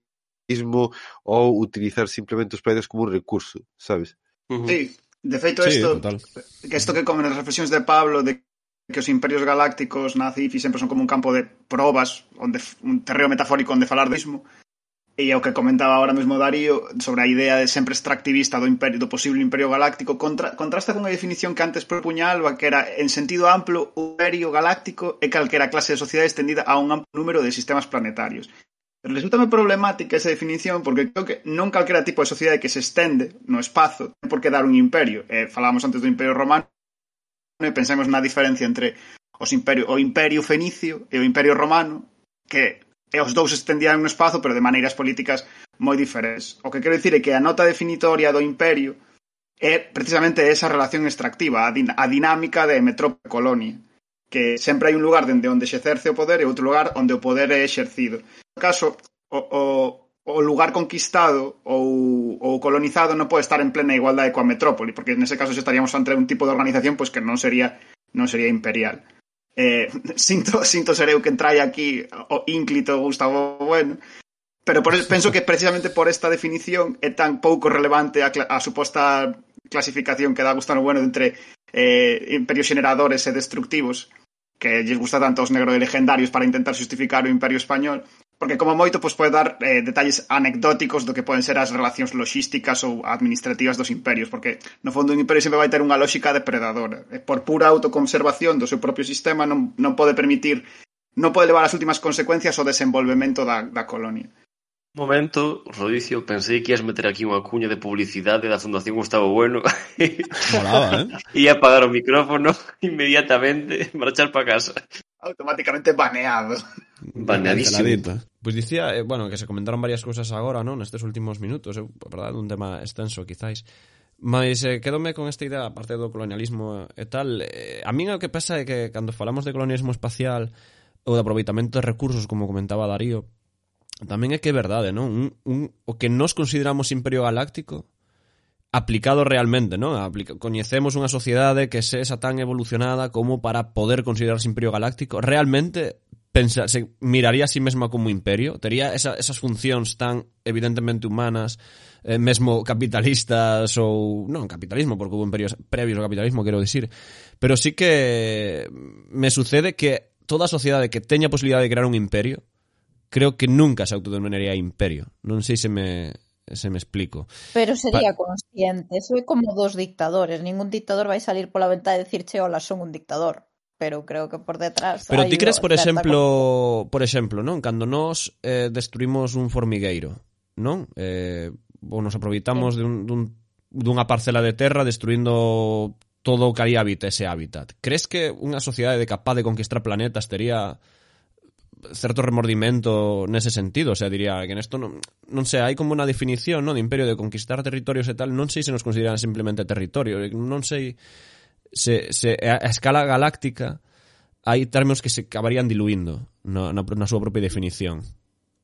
S8: ou utilizar simplemente os praios como un recurso, sabes?
S7: Uh -huh. Sí, de feito isto, sí, que isto que comen as reflexións de Pablo de que os imperios galácticos na CIFI sempre son como un campo de probas, onde un terreo metafórico onde falar do mismo. E o que comentaba ahora mesmo Darío sobre a idea de sempre extractivista do imperio do posible imperio galáctico contra, contrasta con a definición que antes propuña Alba, que era en sentido amplo o imperio galáctico é calquera clase de sociedade estendida a un amplo número de sistemas planetarios. Resultame problemática esa definición porque creo que non calquera tipo de sociedade que se estende no espazo ten por que dar un imperio. Eh, falábamos antes do imperio romano e pensemos na diferencia entre os imperio, o imperio fenicio e o imperio romano que e os dous estendían no espazo pero de maneiras políticas moi diferentes. O que quero dicir é que a nota definitoria do imperio é precisamente esa relación extractiva, a, din a dinámica de metrópole-colonia que sempre hai un lugar dende onde se exerce o poder e outro lugar onde o poder é exercido. No caso, o, o, o lugar conquistado ou, ou colonizado non pode estar en plena igualdade coa metrópoli, porque nese caso estaríamos ante un tipo de organización pois que non sería non sería imperial. Eh, sinto, sinto ser eu que entrai aquí o ínclito Gustavo Bueno, pero por penso que precisamente por esta definición é tan pouco relevante a, a suposta clasificación que dá Gustavo Bueno entre eh, imperios generadores e destructivos que lles gusta tanto aos negro de legendarios para intentar justificar o Imperio Español, porque como moito pois pode dar eh, detalles anecdóticos do que poden ser as relacións logísticas ou administrativas dos imperios, porque no fondo un imperio sempre vai ter unha lógica depredadora. E por pura autoconservación do seu propio sistema non, non pode permitir non pode levar as últimas consecuencias ao desenvolvemento da, da colonia
S6: momento, Rodicio, pensei que ias meter aquí unha cuña de publicidade da Fundación Gustavo Bueno
S4: Molaba, eh?
S6: e apagar o micrófono inmediatamente marchar para casa
S7: automáticamente baneado.
S6: Baneadísimo. Eh?
S4: Pois pues dicía, eh, bueno, que se comentaron varias cousas agora, non? Nestes últimos minutos, eu, eh, verdade, un tema extenso, quizáis. Mas eh, quedome con esta idea, aparte do colonialismo e tal, eh, a min o que pasa é que cando falamos de colonialismo espacial ou de aproveitamento de recursos, como comentaba Darío, tamén é que é verdade, non? Un, un, o que nos consideramos imperio galáctico aplicado realmente, non? Aplica, coñecemos unha sociedade que sexa tan evolucionada como para poder considerarse imperio galáctico. Realmente pensa, se miraría a sí mesma como imperio? Tería esa, esas funcións tan evidentemente humanas, eh, mesmo capitalistas ou... Non, capitalismo, porque hubo imperios previos ao capitalismo, quero dicir. Pero sí que me sucede que toda sociedade que teña a posibilidade de crear un imperio creo que nunca se autodenominaría imperio. Non sei se me se me explico.
S5: Pero sería pa... consciente, é como dos dictadores, ningún dictador vai salir pola venta e dicirche, "Hola, son un dictador." pero creo que por detrás
S4: Pero ti crees, por exemplo, por exemplo, non, cando nós eh, destruimos un formigueiro, non? Eh, ou nos aproveitamos sí. dun, dun, dunha parcela de terra destruindo todo o que aí habita ese hábitat. Crees que unha sociedade capaz de conquistar planetas tería certo remordimento nese sentido, o sea, diría que nesto non, non sei, hai como unha definición, no, de imperio de conquistar territorios e tal, non sei se nos consideran simplemente territorio, non sei se, se a, a escala galáctica hai términos que se acabarían diluindo na, na, na súa propia definición.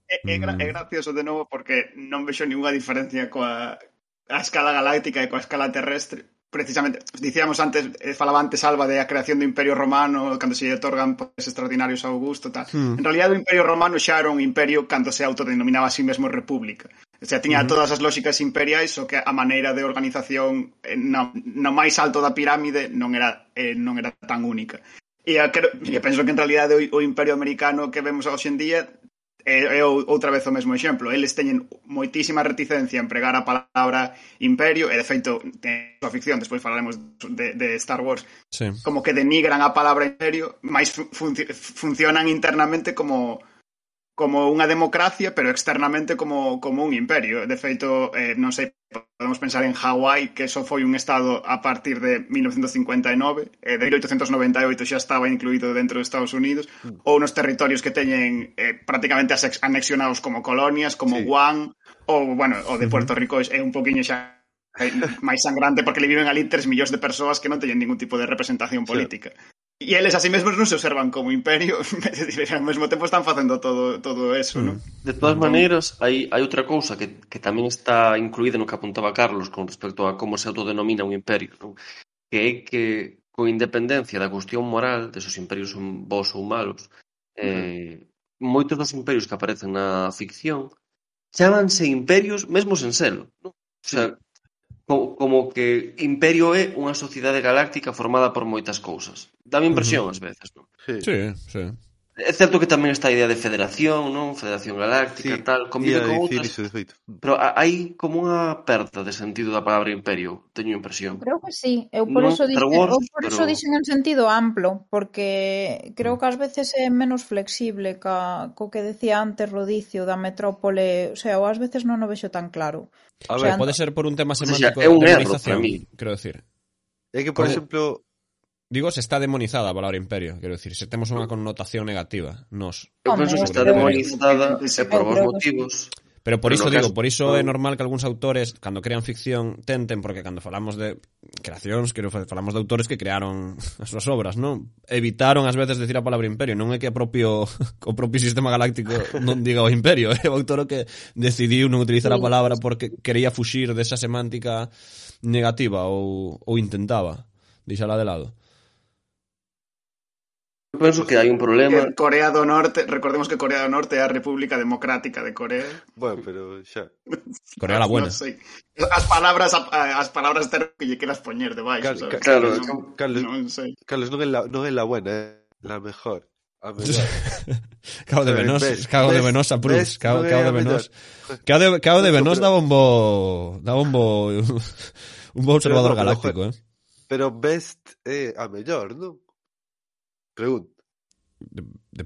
S7: É, é, gra, mm. é gracioso de novo porque non vexo ninguna diferencia coa a escala galáctica e coa escala terrestre, precisamente, dicíamos antes, eh, falaba antes Alba de a creación do Imperio Romano, cando se lle otorgan poderes extraordinarios a Augusto, tal. Mm. En realidad o Imperio Romano xa era un imperio cando se autodenominaba a sí mesmo república. O sea, tiña mm. todas as lógicas imperiais, o que a maneira de organización eh, no no máis alto da pirámide non era eh, non era tan única. E eu eh, penso que en realidad o, o imperio americano que vemos hoxe en día Eh, é, é outra vez o mesmo exemplo. Eles teñen moitísima reticencia en pregar a palabra imperio, e de feito, ten súa ficción, despois falaremos de, de Star Wars, sí. como que denigran a palabra imperio, máis fun funcionan internamente como como unha democracia, pero externamente como, como un imperio. De feito, eh, non sei, podemos pensar en Hawái, que só foi un estado a partir de 1959, eh, de 1898 xa estaba incluído dentro dos de Estados Unidos, mm. ou nos territorios que teñen eh, prácticamente anexionados como colonias, como sí. Guam, ou, bueno, o de Puerto Rico é un poquinho xa eh, máis sangrante porque le viven ali 3 millóns de persoas que non teñen ningún tipo de representación política. E eles a mesmos non se observan como imperio, ao mesmo tempo están facendo todo todo eso, mm. non?
S6: De todas entón... maneiras, hai, hai outra cousa que, que tamén está incluída no que apuntaba Carlos con respecto a como se autodenomina un imperio, non? que é que co independencia da cuestión moral de os imperios son bons ou malos, mm. eh, moitos dos imperios que aparecen na ficción chamanse imperios mesmo sen selo, non? O sea, como que Imperio é unha sociedade galáctica formada por moitas cousas. Dame impresión uh -huh. ás veces, non?
S4: Sí. sí, sí.
S6: É certo que tamén está a idea de federación, non? Federación Galáctica, sí, tal, convive con outras. Iso, de feito. Pero hai como unha perda de sentido da palabra imperio, teño impresión.
S5: Creo que sí, eu por no, eso dixen, Wars, eu por pero... eso dixen en sentido amplo, porque creo mm. que ás veces é menos flexible ca co que decía antes Rodicio da metrópole, o sea, ou ás veces non o vexo tan claro.
S4: Uh A ver, o sea, pode ser por un tema semántico o sea, é un de demonización, quero decir.
S8: É que, por Como... exemplo...
S4: Digo, se está demonizada a palabra imperio, quero decir, se temos unha connotación negativa, nos.
S6: Eu penso que está demonizada, se eh, por vos motivos...
S4: Pero por iso digo, por iso é normal que algúns autores cando crean ficción tenten porque cando falamos de creacións, quero falamos de autores que crearon as súas obras, non? Evitaron ás veces decir a palabra imperio, non é que a propio o propio sistema galáctico non diga o imperio, é o autor que decidiu non utilizar a palabra porque quería fuxir desa semántica negativa ou ou intentaba deixala de lado.
S6: Penso que hai un problema.
S7: Corea do Norte, recordemos que Corea do Norte é a República Democrática de Corea.
S8: Bueno, pero xa.
S4: Corea la buena.
S7: No sei. As palabras as palabras ter que lle queras poñer debaixo,
S8: Cal, sabes? Claro, no, Carlos, non sei. Carlos non é la, non é la buena, é la mejor.
S4: cao de Venós, cao de Venós a Prus, cao, cao de Venós. Cao de, cao de Venós daba un bo, daba un bo, un bo observador galáctico, eh.
S8: Pero Best é a mellor, non? Pregunto.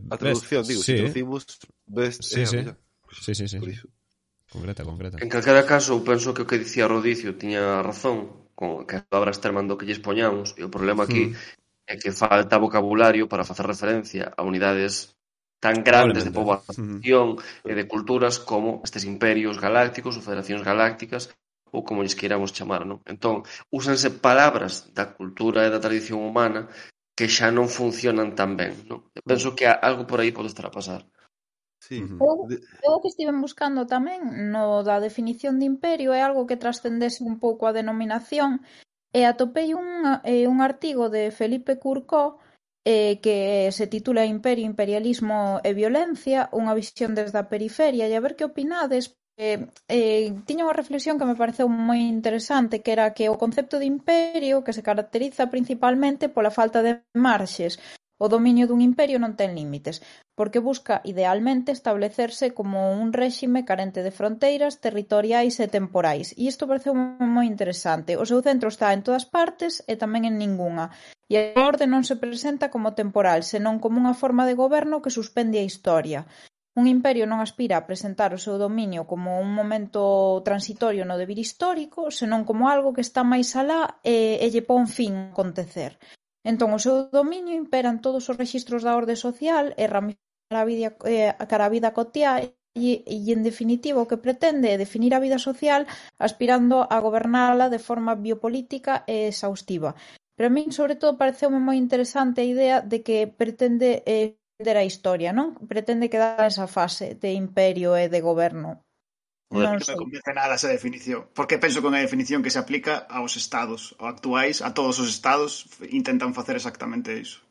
S8: A traducción, best, digo, sí. se traducimos best eh,
S4: sí, sí. Sí, sí, sí. Concreta, concreta.
S6: En calquera caso, eu penso que o que dicía Rodicio tiña razón, con que as palabras terman do que lles poñamos, e o problema aquí mm. é que falta vocabulario para facer referencia a unidades tan grandes de poboación mm e de culturas como estes imperios galácticos ou federacións galácticas ou como lles queiramos chamar, non? Entón, úsanse palabras da cultura e da tradición humana que xa non funcionan tan ben. Non? Penso que algo por aí pode estar a pasar.
S5: Sí. Eu, eu que estiven buscando tamén no da definición de imperio é algo que trascendese un pouco a denominación e atopei un, eh, un artigo de Felipe Curcó eh, que se titula Imperio, Imperialismo e Violencia, unha visión desde a periferia, e a ver que opinades, Eh, eh, tiña unha reflexión que me pareceu moi interesante, que era que o concepto de imperio que se caracteriza principalmente pola falta de marxes, o dominio dun imperio non ten límites, porque busca idealmente establecerse como un réxime carente de fronteiras territoriais e temporais. E isto pareceu moi interesante. O seu centro está en todas partes e tamén en ningunha. E a orde non se presenta como temporal, senón como unha forma de goberno que suspende a historia. Un imperio non aspira a presentar o seu dominio como un momento transitorio no devir histórico senón como algo que está máis alá e, e lle pon fin ao acontecer. Entón o seu dominio imperan todos os rexistros da orde social e ramifica a vida, eh, cara a vida cotiá e, e en definitiva o que pretende é definir a vida social aspirando a gobernala de forma biopolítica e exhaustiva. Pero a min, sobre todo, pareceume moi interesante a idea de que pretende eh, entender a historia, non? Pretende quedar esa fase de imperio e de goberno.
S7: Non me convence nada esa definición, porque penso que é unha definición que se aplica aos estados, actuais, a todos os estados intentan facer exactamente iso.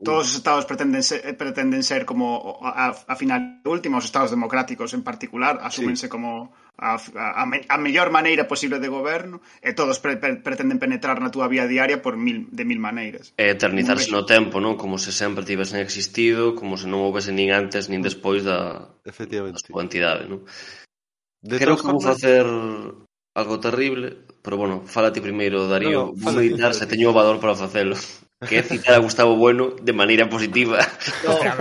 S7: Todos os estados pretenden ser, eh, pretenden ser como a, a final última, os estados democráticos en particular, asúmense sí. como a, a, a mellor maneira posible de goberno e todos pre, pre, pretenden penetrar na túa vía diaria por mil, de mil maneiras.
S6: E eternizarse no tempo, non? Como se sempre tivesen existido, como se non houvese nin antes nin despois da,
S8: Efectivamente. da
S6: súa entidade, non? De Creo que vou facer algo terrible, pero bueno, fálate primeiro, Darío, no, no, vou meditar se teño o valor para facelo que é citar a Gustavo Bueno de maneira positiva.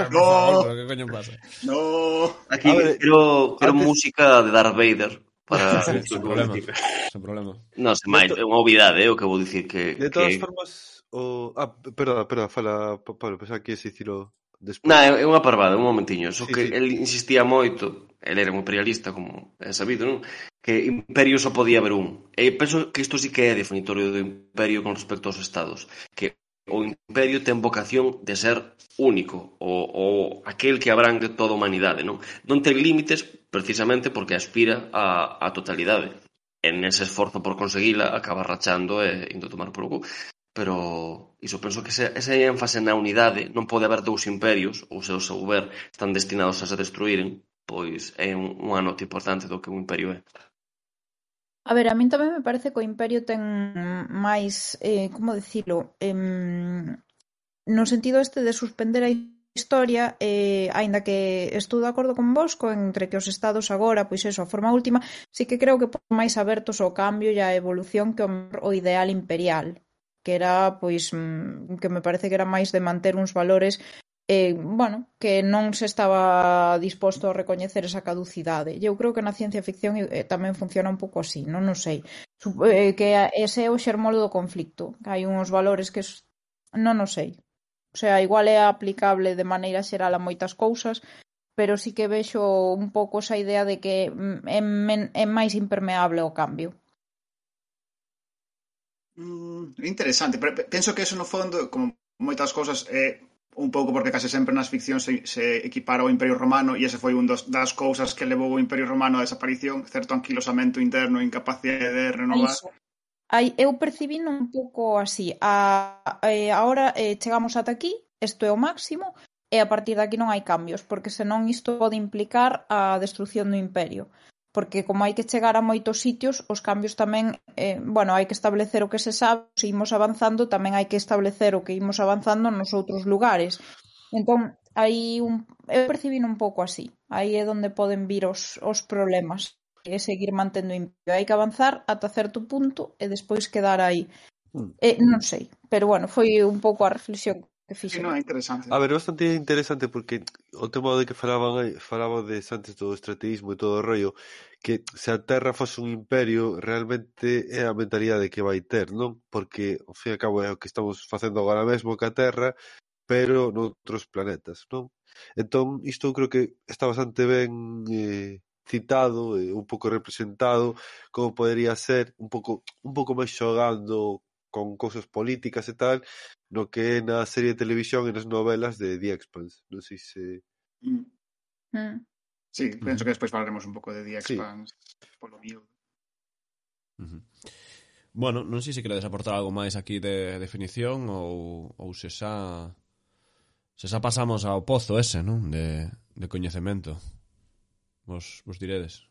S7: No,
S4: no, no, que coño pasa?
S7: No.
S6: Aquí ver, quero, quero antes... música de Darth Vader para
S4: sí, sen problema. Sen problema.
S6: Non, se máis, é unha obviedade eh, o que vou dicir que
S8: De todas que... formas o ah, perdón, perdón, fala Pablo, pensaba que se dicilo despois.
S6: Na, é unha parvada, un momentiño, só sí, que sí. el insistía moito, el era un imperialista como é sabido, non? Que imperio só podía haber un. E penso que isto sí que é definitorio do imperio con respecto aos estados, que o imperio ten vocación de ser único, o, o aquel que abrangue toda a humanidade, non? Non ten límites precisamente porque aspira a, a totalidade. En ese esforzo por conseguila acaba rachando e indo tomar por cu. Pero iso penso que ese, ese énfase na unidade non pode haber dous imperios, ou se o seu ver están destinados a se destruíren, pois é un, un anote importante do que un imperio é.
S5: A ver, a min tamén me parece que o Imperio ten máis, eh, como dicilo, no sentido este de suspender a historia, eh, aínda que estou de acordo con vos co entre que os estados agora, pois eso, a forma última, sí que creo que por máis abertos ao cambio e á evolución que o ideal imperial que era pois mm, que me parece que era máis de manter uns valores eh, bueno, que non se estaba disposto a recoñecer esa caducidade. E eu creo que na ciencia ficción eh, tamén funciona un pouco así, non, non sei. Eh, que ese é o xermolo do conflicto, que hai uns valores que non non sei. O sea, igual é aplicable de maneira xeral a moitas cousas, pero sí que vexo un pouco esa idea de que mm, é, é máis impermeable ao cambio.
S7: Mm, interesante, pero penso que eso no fondo, como moitas cousas, é un pouco porque case sempre nas ficcións se, se equipara o Imperio Romano e ese foi un dos, das cousas que levou o Imperio Romano á desaparición, certo anquilosamento interno e incapacidade de renovar. Iso.
S5: Ai, eu percibí un pouco así. A, eh, ahora eh, chegamos ata aquí, isto é o máximo, e a partir de aquí non hai cambios, porque senón isto pode implicar a destrucción do imperio porque como hai que chegar a moitos sitios, os cambios tamén, eh, bueno, hai que establecer o que se sabe, se imos avanzando, tamén hai que establecer o que imos avanzando nos outros lugares. Entón, aí un, eu percibino un pouco así, aí é onde poden vir os, os problemas, que é seguir mantendo impio. Hai que avanzar ata certo punto e despois quedar aí. Mm. Eh, non sei, pero bueno, foi un pouco a reflexión que
S7: fixo. Non é interesante.
S8: A ver, bastante interesante porque o tema de que falaban eh, falaba de antes do estrategismo e todo o rollo que se a Terra fose un imperio realmente é a mentalidade que vai ter, non? Porque, ao fin e ao cabo, é o que estamos facendo agora mesmo que a Terra pero noutros planetas, non? Entón, isto eu creo que está bastante ben eh, citado, eh, un pouco representado, como podería ser, un pouco un pouco máis xogando con cousas políticas e tal, no que é na serie de televisión e nas novelas de The Expanse. Non sei se...
S7: Mm. Mm. Sí, penso que despois falaremos un pouco de The Expanse sí. polo miúdo.
S4: Uh -huh. Bueno, non sei se queredes aportar algo máis aquí de definición ou, ou se xa se xa pasamos ao pozo ese, non? De, de coñecemento. Vos, vos diredes.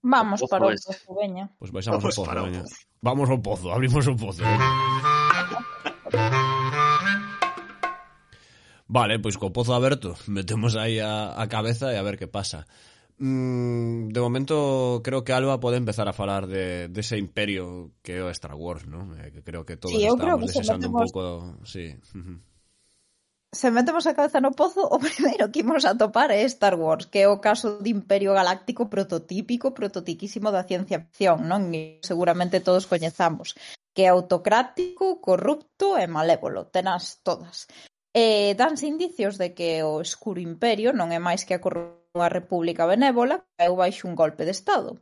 S5: Vamos o para o pozo, veña.
S4: Pois pues baixamos Vamos o pozo, veña. Vamos ao pozo, abrimos o pozo. Vale, pois co pozo aberto metemos aí a, a cabeza e a ver que pasa. Mm, de momento creo que Alba pode empezar a falar de, de ese imperio que é o Star Wars, ¿no? Eh, que creo que todos sí, estamos creo que desexando metemos... un pouco... Sí.
S5: se metemos a cabeza no pozo, o primeiro que imos a topar é Star Wars, que é o caso de Imperio Galáctico prototípico, prototiquísimo da ciencia ficción, non? E seguramente todos coñezamos que é autocrático, corrupto e malévolo, tenas todas. E danse indicios de que o escuro imperio non é máis que a corrupta república benévola que caeu baixo un golpe de estado.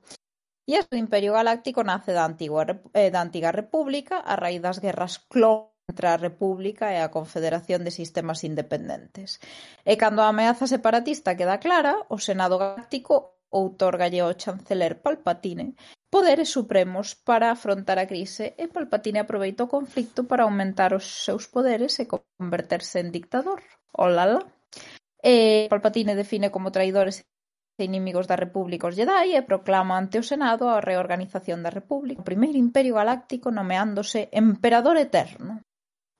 S5: E este imperio galáctico nace da antigua, eh, da antiga república a raíz das guerras clon entre a República e a Confederación de Sistemas Independentes. E cando a ameaza separatista queda clara, o Senado Galáctico outorgalle ao chanceler Palpatine poderes supremos para afrontar a crise e Palpatine aproveita o conflito para aumentar os seus poderes e converterse en dictador. Olala. E Palpatine define como traidores e inimigos da República os Jedi e proclama ante o Senado a reorganización da República, o primeiro imperio galáctico nomeándose Emperador Eterno.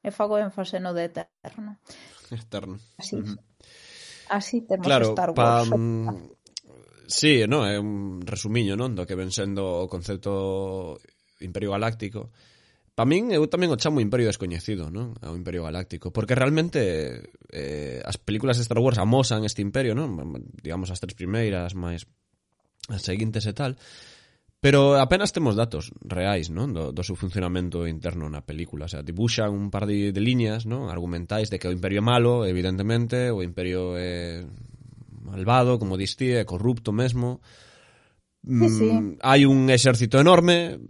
S5: E fago énfase no de Eterno.
S4: Eterno.
S5: Así, uh -huh. así temos claro, Star Wars. Pa, mm,
S4: Sí, no, é un resumiño, non, do que ven sendo o concepto Imperio Galáctico. Pa min, eu tamén o chamo Imperio Descoñecido, non? O Imperio Galáctico. Porque realmente eh, as películas de Star Wars amosan este imperio, non? Digamos as tres primeiras, máis as seguintes e tal. Pero apenas temos datos reais, non? Do, do seu funcionamento interno na película. O sea, dibuxan un par de, de liñas, non? Argumentais de que o imperio é malo, evidentemente, o imperio é malvado, como distí, é corrupto mesmo.
S5: Sí, sí.
S4: Mm, hai un exército enorme,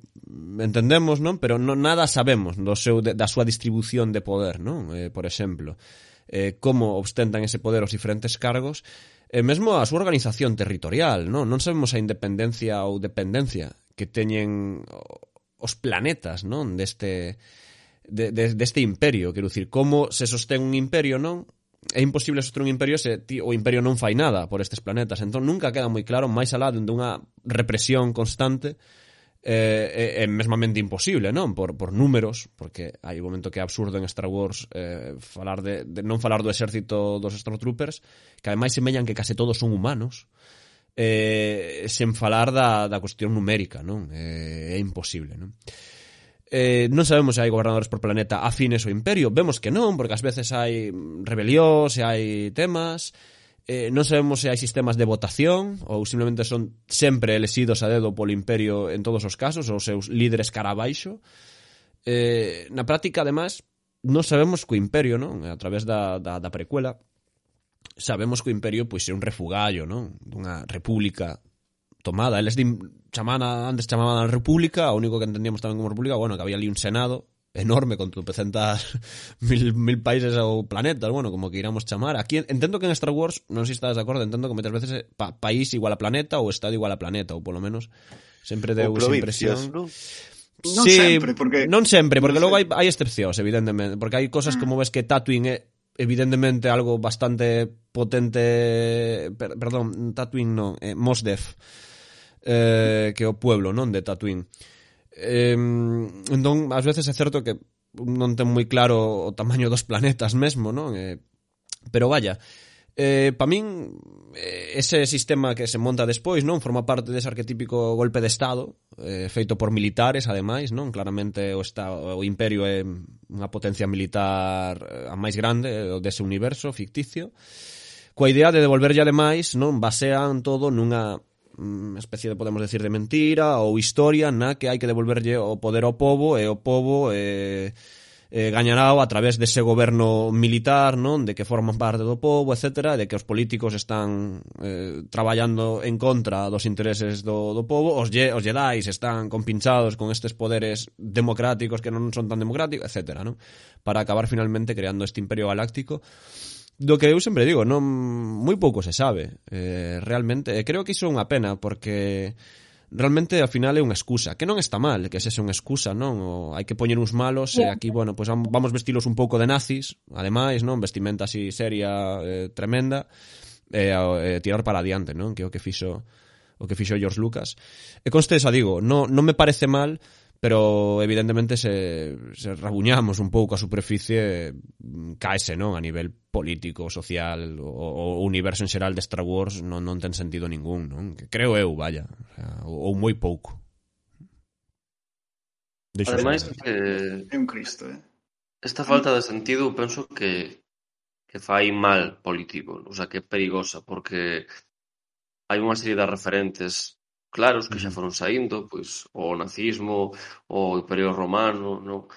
S4: entendemos, non? Pero non nada sabemos do seu da súa distribución de poder, non? Eh, por exemplo, eh como ostentan ese poder os diferentes cargos e mesmo a súa organización territorial, non? Non sabemos a independencia ou dependencia que teñen os planetas, non? Deste de, de, deste imperio, quero dicir, como se sostén un imperio, non? é imposible soster un imperio se ti, o imperio non fai nada por estes planetas. Entón nunca queda moi claro, máis alá dunha represión constante, eh, é, é mesmamente imposible, non? Por, por números, porque hai un momento que é absurdo en Star Wars eh, falar de, de non falar do exército dos Stormtroopers, que ademais semellan que case todos son humanos, eh, sen falar da, da cuestión numérica, non? Eh, é imposible, non? eh, non sabemos se hai gobernadores por planeta afines ao imperio, vemos que non, porque ás veces hai rebelións, e hai temas, eh, non sabemos se hai sistemas de votación ou simplemente son sempre elexidos a dedo polo imperio en todos os casos, ou seus líderes cara abaixo. Eh, na práctica, además, non sabemos co imperio, non? A través da, da, da precuela, sabemos que o imperio pois é un refugallo, non? Dunha república tomada. Eles din, chamana, antes chamaban a república, o único que entendíamos tamén como república, bueno, que había ali un senado enorme con tropecentas mil, mil países ou planetas, bueno, como que iramos chamar. Aquí entendo que en Star Wars, non sei se estás de acordo, entendo que moitas veces pa, país igual a planeta ou estado igual a planeta, ou polo menos sempre deu esa impresión.
S7: ¿no? Non
S4: sí,
S7: sempre, porque...
S4: Non sempre, porque
S7: non
S4: logo hai, hai excepcións, evidentemente. Porque hai cosas como ves que Tatooine é evidentemente algo bastante potente... Per, perdón, Tatooine non, eh, Mos Def, eh, que é o pueblo, non, de Tatooine. Eh, entón, ás veces é certo que non ten moi claro o tamaño dos planetas mesmo, non? Eh, pero vaya, Eh, pa min eh, ese sistema que se monta despois, non, forma parte dese arquetípico golpe de estado, eh, feito por militares ademais, non? Claramente o estado, o imperio é unha potencia militar eh, a máis grande eh, dese universo ficticio. Coa idea de devolverlle ademais, non, basean todo nunha unha especie de, podemos decir, de mentira ou historia na que hai que devolverlle o poder ao pobo e o pobo eh, eh, gañará a través dese goberno militar, non, de que forman parte do povo, etc, de que os políticos están eh, traballando en contra dos intereses do, do povo, os, ye, os jedais están compinchados con estes poderes democráticos que non son tan democráticos, etc, non, para acabar finalmente creando este imperio galáctico do que eu sempre digo, non moi pouco se sabe, eh, realmente, e creo que iso é unha pena porque realmente ao final é unha excusa, que non está mal, que sexa unha excusa, non? O, hai que poñer uns malos e aquí, bueno, pues vamos vestilos un pouco de nazis, ademais, non? Vestimenta así seria, eh, tremenda, e eh, eh, tirar para adiante, non? Que o que fixo o que fixo George Lucas. E conste esa digo, non, non me parece mal, pero evidentemente se, se rabuñamos un pouco a superficie caese, non? A nivel político, social o, o universo en xeral de Star Wars non, non ten sentido ningún, non? Que creo eu, vaya, ou, ou moi pouco.
S6: Deixo Ademais, que...
S7: é eh, un Cristo, eh?
S6: Esta falta de sentido penso que que fai mal político, o sea, que é perigosa, porque hai unha serie de referentes claros que xa foron saindo, pois o nazismo, o imperio romano, no?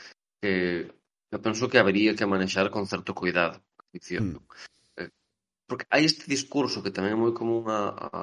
S6: que eu penso que habería que manexar con certo cuidado ficción. Mm. Porque hai este discurso que tamén é moi común a, a,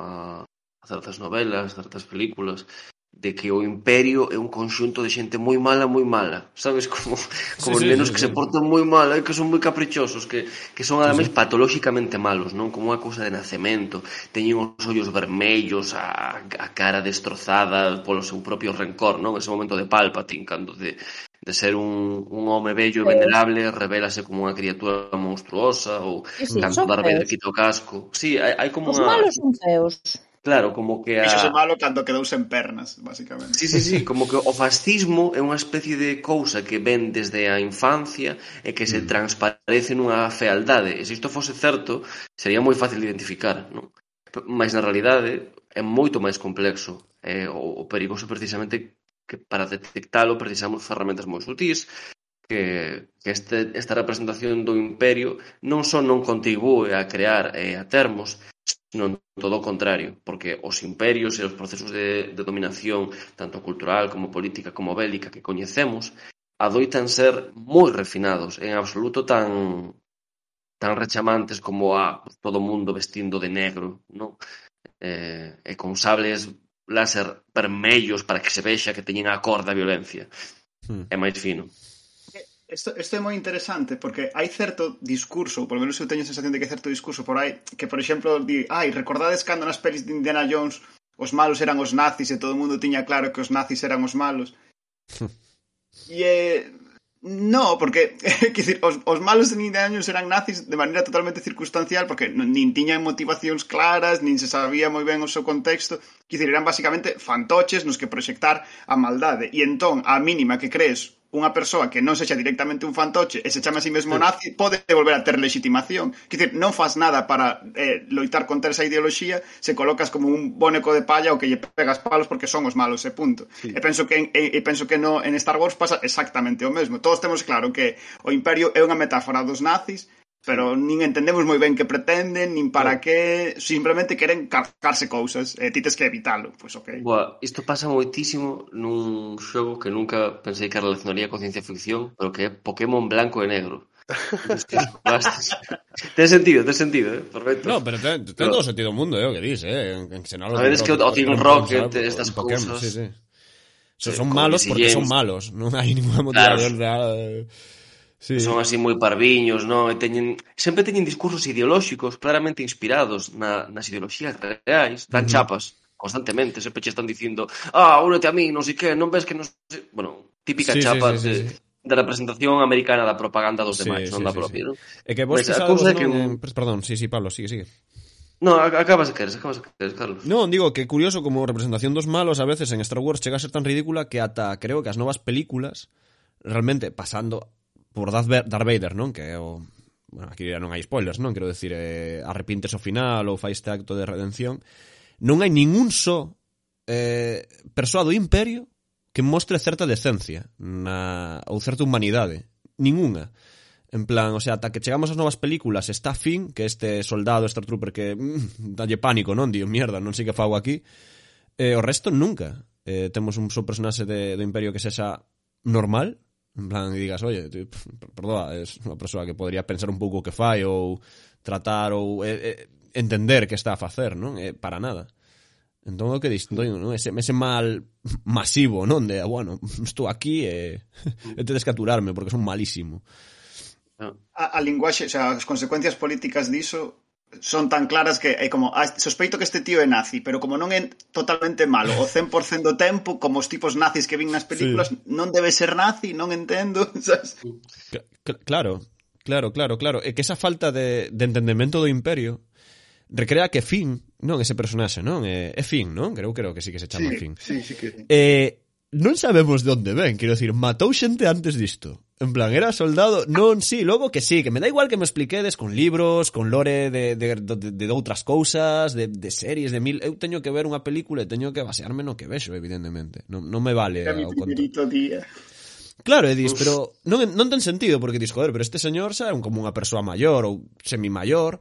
S6: a certas novelas, certas películas, de que o imperio é un conxunto de xente moi mala, moi mala, sabes como como sí, sí, nenos sí, que sí. se portan moi mal, e que son moi caprichosos, que que son ademais sí, sí. patolóxicamente malos, non? Como unha cousa de nacemento, teñen os ollos vermellos, a, a cara destrozada polo seu propio rencor, non? Ese momento de Palpatine cando de de ser un, un home bello e venerable revelase como unha criatura monstruosa ou sí, sí, canto Darth Vader quita o casco. Sí, hai, hai como
S5: Os
S6: unha...
S5: malos son feos.
S6: Claro, como que a...
S7: Fíxose malo cando quedou sen pernas, basicamente.
S6: Sí, sí, sí, como que o fascismo é unha especie de cousa que ven desde a infancia e que se mm. transparece nunha fealdade. E se isto fose certo, sería moi fácil de identificar, non? Mas na realidade é moito máis complexo. É o perigoso precisamente que para detectalo precisamos ferramentas moi sutis, que, que este, esta representación do imperio non só non contribúe a crear e a termos Non, todo o contrario, porque os imperios e os procesos de, de dominación tanto cultural como política como bélica que coñecemos adoitan ser moi refinados, en absoluto tan tan rechamantes como a todo o mundo vestindo de negro, non? Eh, e con sables láser vermellos para que se vexa que teñen a cor da violencia. Mm. É máis fino.
S7: Isto, isto é moi interesante porque hai certo discurso, ou polo menos eu teño a sensación de que hai certo discurso por aí, que por exemplo di, ai, recordades cando nas pelis de Indiana Jones os malos eran os nazis e todo o mundo tiña claro que os nazis eran os malos. e eh, No, porque decir, os, os malos en Indiana Jones eran nazis de maneira totalmente circunstancial porque nin tiñan motivacións claras, nin se sabía moi ben o seu contexto. Quer eran basicamente fantoches nos que proxectar a maldade. E entón, a mínima que crees unha persoa que non sexa directamente un fantoche e se chama a si sí mesmo nazi pode volver a ter legitimación. Quer dizer, non faz nada para eh, loitar contra esa ideoloxía, se colocas como un boneco de palla ou que lle pegas palos porque son os malos e punto. Sí. E penso que en, e, e penso que no en Star Wars pasa exactamente o mesmo. Todos temos claro que o imperio é unha metáfora dos nazis, pero nin entendemos moi ben que pretenden, nin para que, simplemente queren cargarse cousas, e ti tes que evitalo, pois pues, ok.
S6: Boa, isto pasa moitísimo nun xogo que nunca pensei que relacionaría con ciencia ficción, pero que é Pokémon Blanco e Negro. ten sentido, ten sentido, eh? perfecto.
S4: No, pero ten, ten pero... todo sentido o mundo, eh, o que dis, eh? En, en, en,
S6: a ver, es que o Team Rocket, estas cousas...
S4: Sí, sí. O sea, eh, son malos porque son malos, non hai ninguna motivación claro. real.
S6: Eh sí. son así moi parviños, non? E teñen, sempre teñen discursos ideolóxicos claramente inspirados na, nas ideoloxías reais, dan uh -huh. chapas constantemente, sempre che están dicindo ah, únete a mí, non sei que, non ves que non sei... Bueno, típica sí, chapa sí, sí, de, sí, sí. de representación americana da propaganda dos demais, sí, non sí, da propia, sí. non?
S4: E que vos Mas, algo, non, que... Un... Perdón, sí, sí, Pablo, sigue, sigue.
S6: No, acabas de querer, acabas de querer, Carlos.
S4: Non, digo que curioso como representación dos malos a veces en Star Wars chega a ser tan ridícula que ata creo que as novas películas realmente pasando por Darth Vader, non? Que é o... Bueno, aquí non hai spoilers, non? Quero decir, eh, arrepintes o final ou fai este acto de redención. Non hai ningún só eh, persoa do Imperio que mostre certa decencia na, ou certa humanidade. Ninguna. En plan, o sea, ata que chegamos ás novas películas está Finn, que este soldado, este trooper que mm, dalle pánico, non? Dio, mierda, non sei que fago aquí. Eh, o resto nunca. Eh, temos un só personaxe de, do Imperio que sexa normal, En plan, digas, oye, perdoa, es unha persoa que podría pensar un pouco o que fai ou tratar ou eh, eh, entender que está a facer, non? Eh, para nada. Entón, o que distinto, non? Ese, ese mal masivo, non? De, bueno, estou aquí eh, e, e tedes que aturarme porque son malísimo. Ah.
S7: A, a linguaxe, o sea, as consecuencias políticas diso son tan claras que é como ah, sospeito que este tío é nazi, pero como non é totalmente malo o 100% do tempo, como os tipos nazis que vin nas películas, sí. non debe ser nazi, non entendo, sabes?
S4: Claro, claro, claro, claro. É que esa falta de, de entendemento do imperio recrea que Finn, non ese personaxe, non? É, é Finn, non? Creo, creo que sí que se chama
S7: sí,
S4: Finn.
S7: Sí, sí que...
S4: Eh, non sabemos de onde ven, quero dicir, matou xente antes disto. En plan, era soldado, non, sí, logo que sí, que me da igual que me expliquedes con libros, con lore de, de, de, de outras cousas, de, de series, de mil... Eu teño que ver unha película e teño que basearme no que vexo, evidentemente. Non, non me vale...
S7: Era mi primerito día.
S4: Claro, e dis, pero non, non ten sentido, porque dis, joder, pero este señor xa é como unha persoa maior ou semi-maior,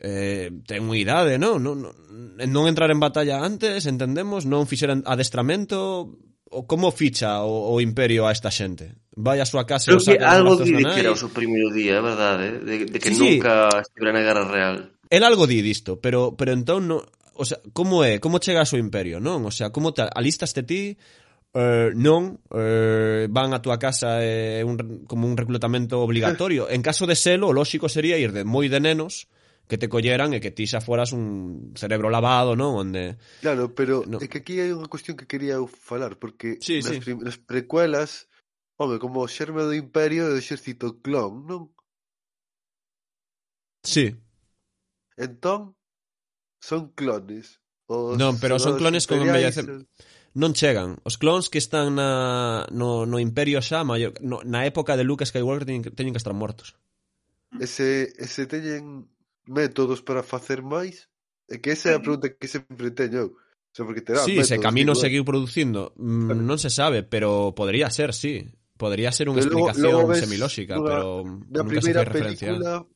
S4: eh, ten unha idade, non? Non, non, non entrar en batalla antes, entendemos, non fixeran adestramento, o como ficha o, o Imperio a esta xente? Vai a súa casa
S6: Creo que algo di que era o seu primeiro día, verdade? Eh? De, de que sí, nunca sí. estivera na Guerra Real.
S4: El algo di disto, pero, pero entón... No, o sea, como é? Como chega ao seu Imperio, non? O sea, como te alistaste ti... Eh, non eh, van a túa casa eh, un, como un reclutamento obligatorio. En caso de selo, o lóxico sería ir de moi de nenos que te colleran e que ti xa foras un cerebro lavado, non? Onde...
S8: Claro, pero no. é que aquí hai unha cuestión que quería eu falar, porque sí, nas, sí. nas precuelas, home, como o xerme do imperio e o exército clon, non?
S4: Sí.
S8: Entón, son clones.
S4: Os non, pero son clones con embellecen... Non chegan. Os clones que están na, no, no imperio xa, maior, no, na época de Luke Skywalker, teñen, teñen que estar mortos.
S8: Ese, ese teñen métodos para facer máis? É que esa é a pregunta que sempre teño eu. O sea, porque terá
S4: sí, métodos, se Camino igual. Eh, seguiu producindo, mm, claro. non se sabe, pero podría ser, sí. Podría ser unha explicación logo, semilóxica, una, pero
S8: na primeira película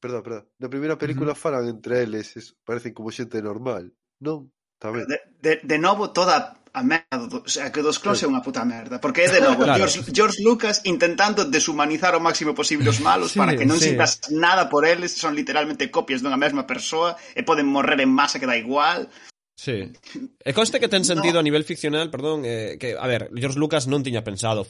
S8: Perdón, perdón. Na primeira película uh -huh. falan entre eles, es, parecen como xente normal, non? Tamén.
S7: De, de, de novo toda a merda, do, o sea, que dos clones é unha puta merda, porque é de novo claro. George, George Lucas intentando deshumanizar o máximo posible os malos sí, para que non sí. sintas nada por eles, son literalmente copias dunha mesma persoa e poden morrer en masa que dá igual.
S4: Sí. E conste que ten sentido no. a nivel ficcional, perdón, eh, que, a ver, George Lucas non tiña pensado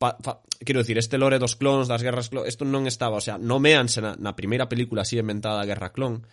S4: Pa, fa, quero dicir, este lore dos clones, das guerras clon, isto non estaba, o sea, nomeanse na, na primeira película así inventada a Guerra Clon,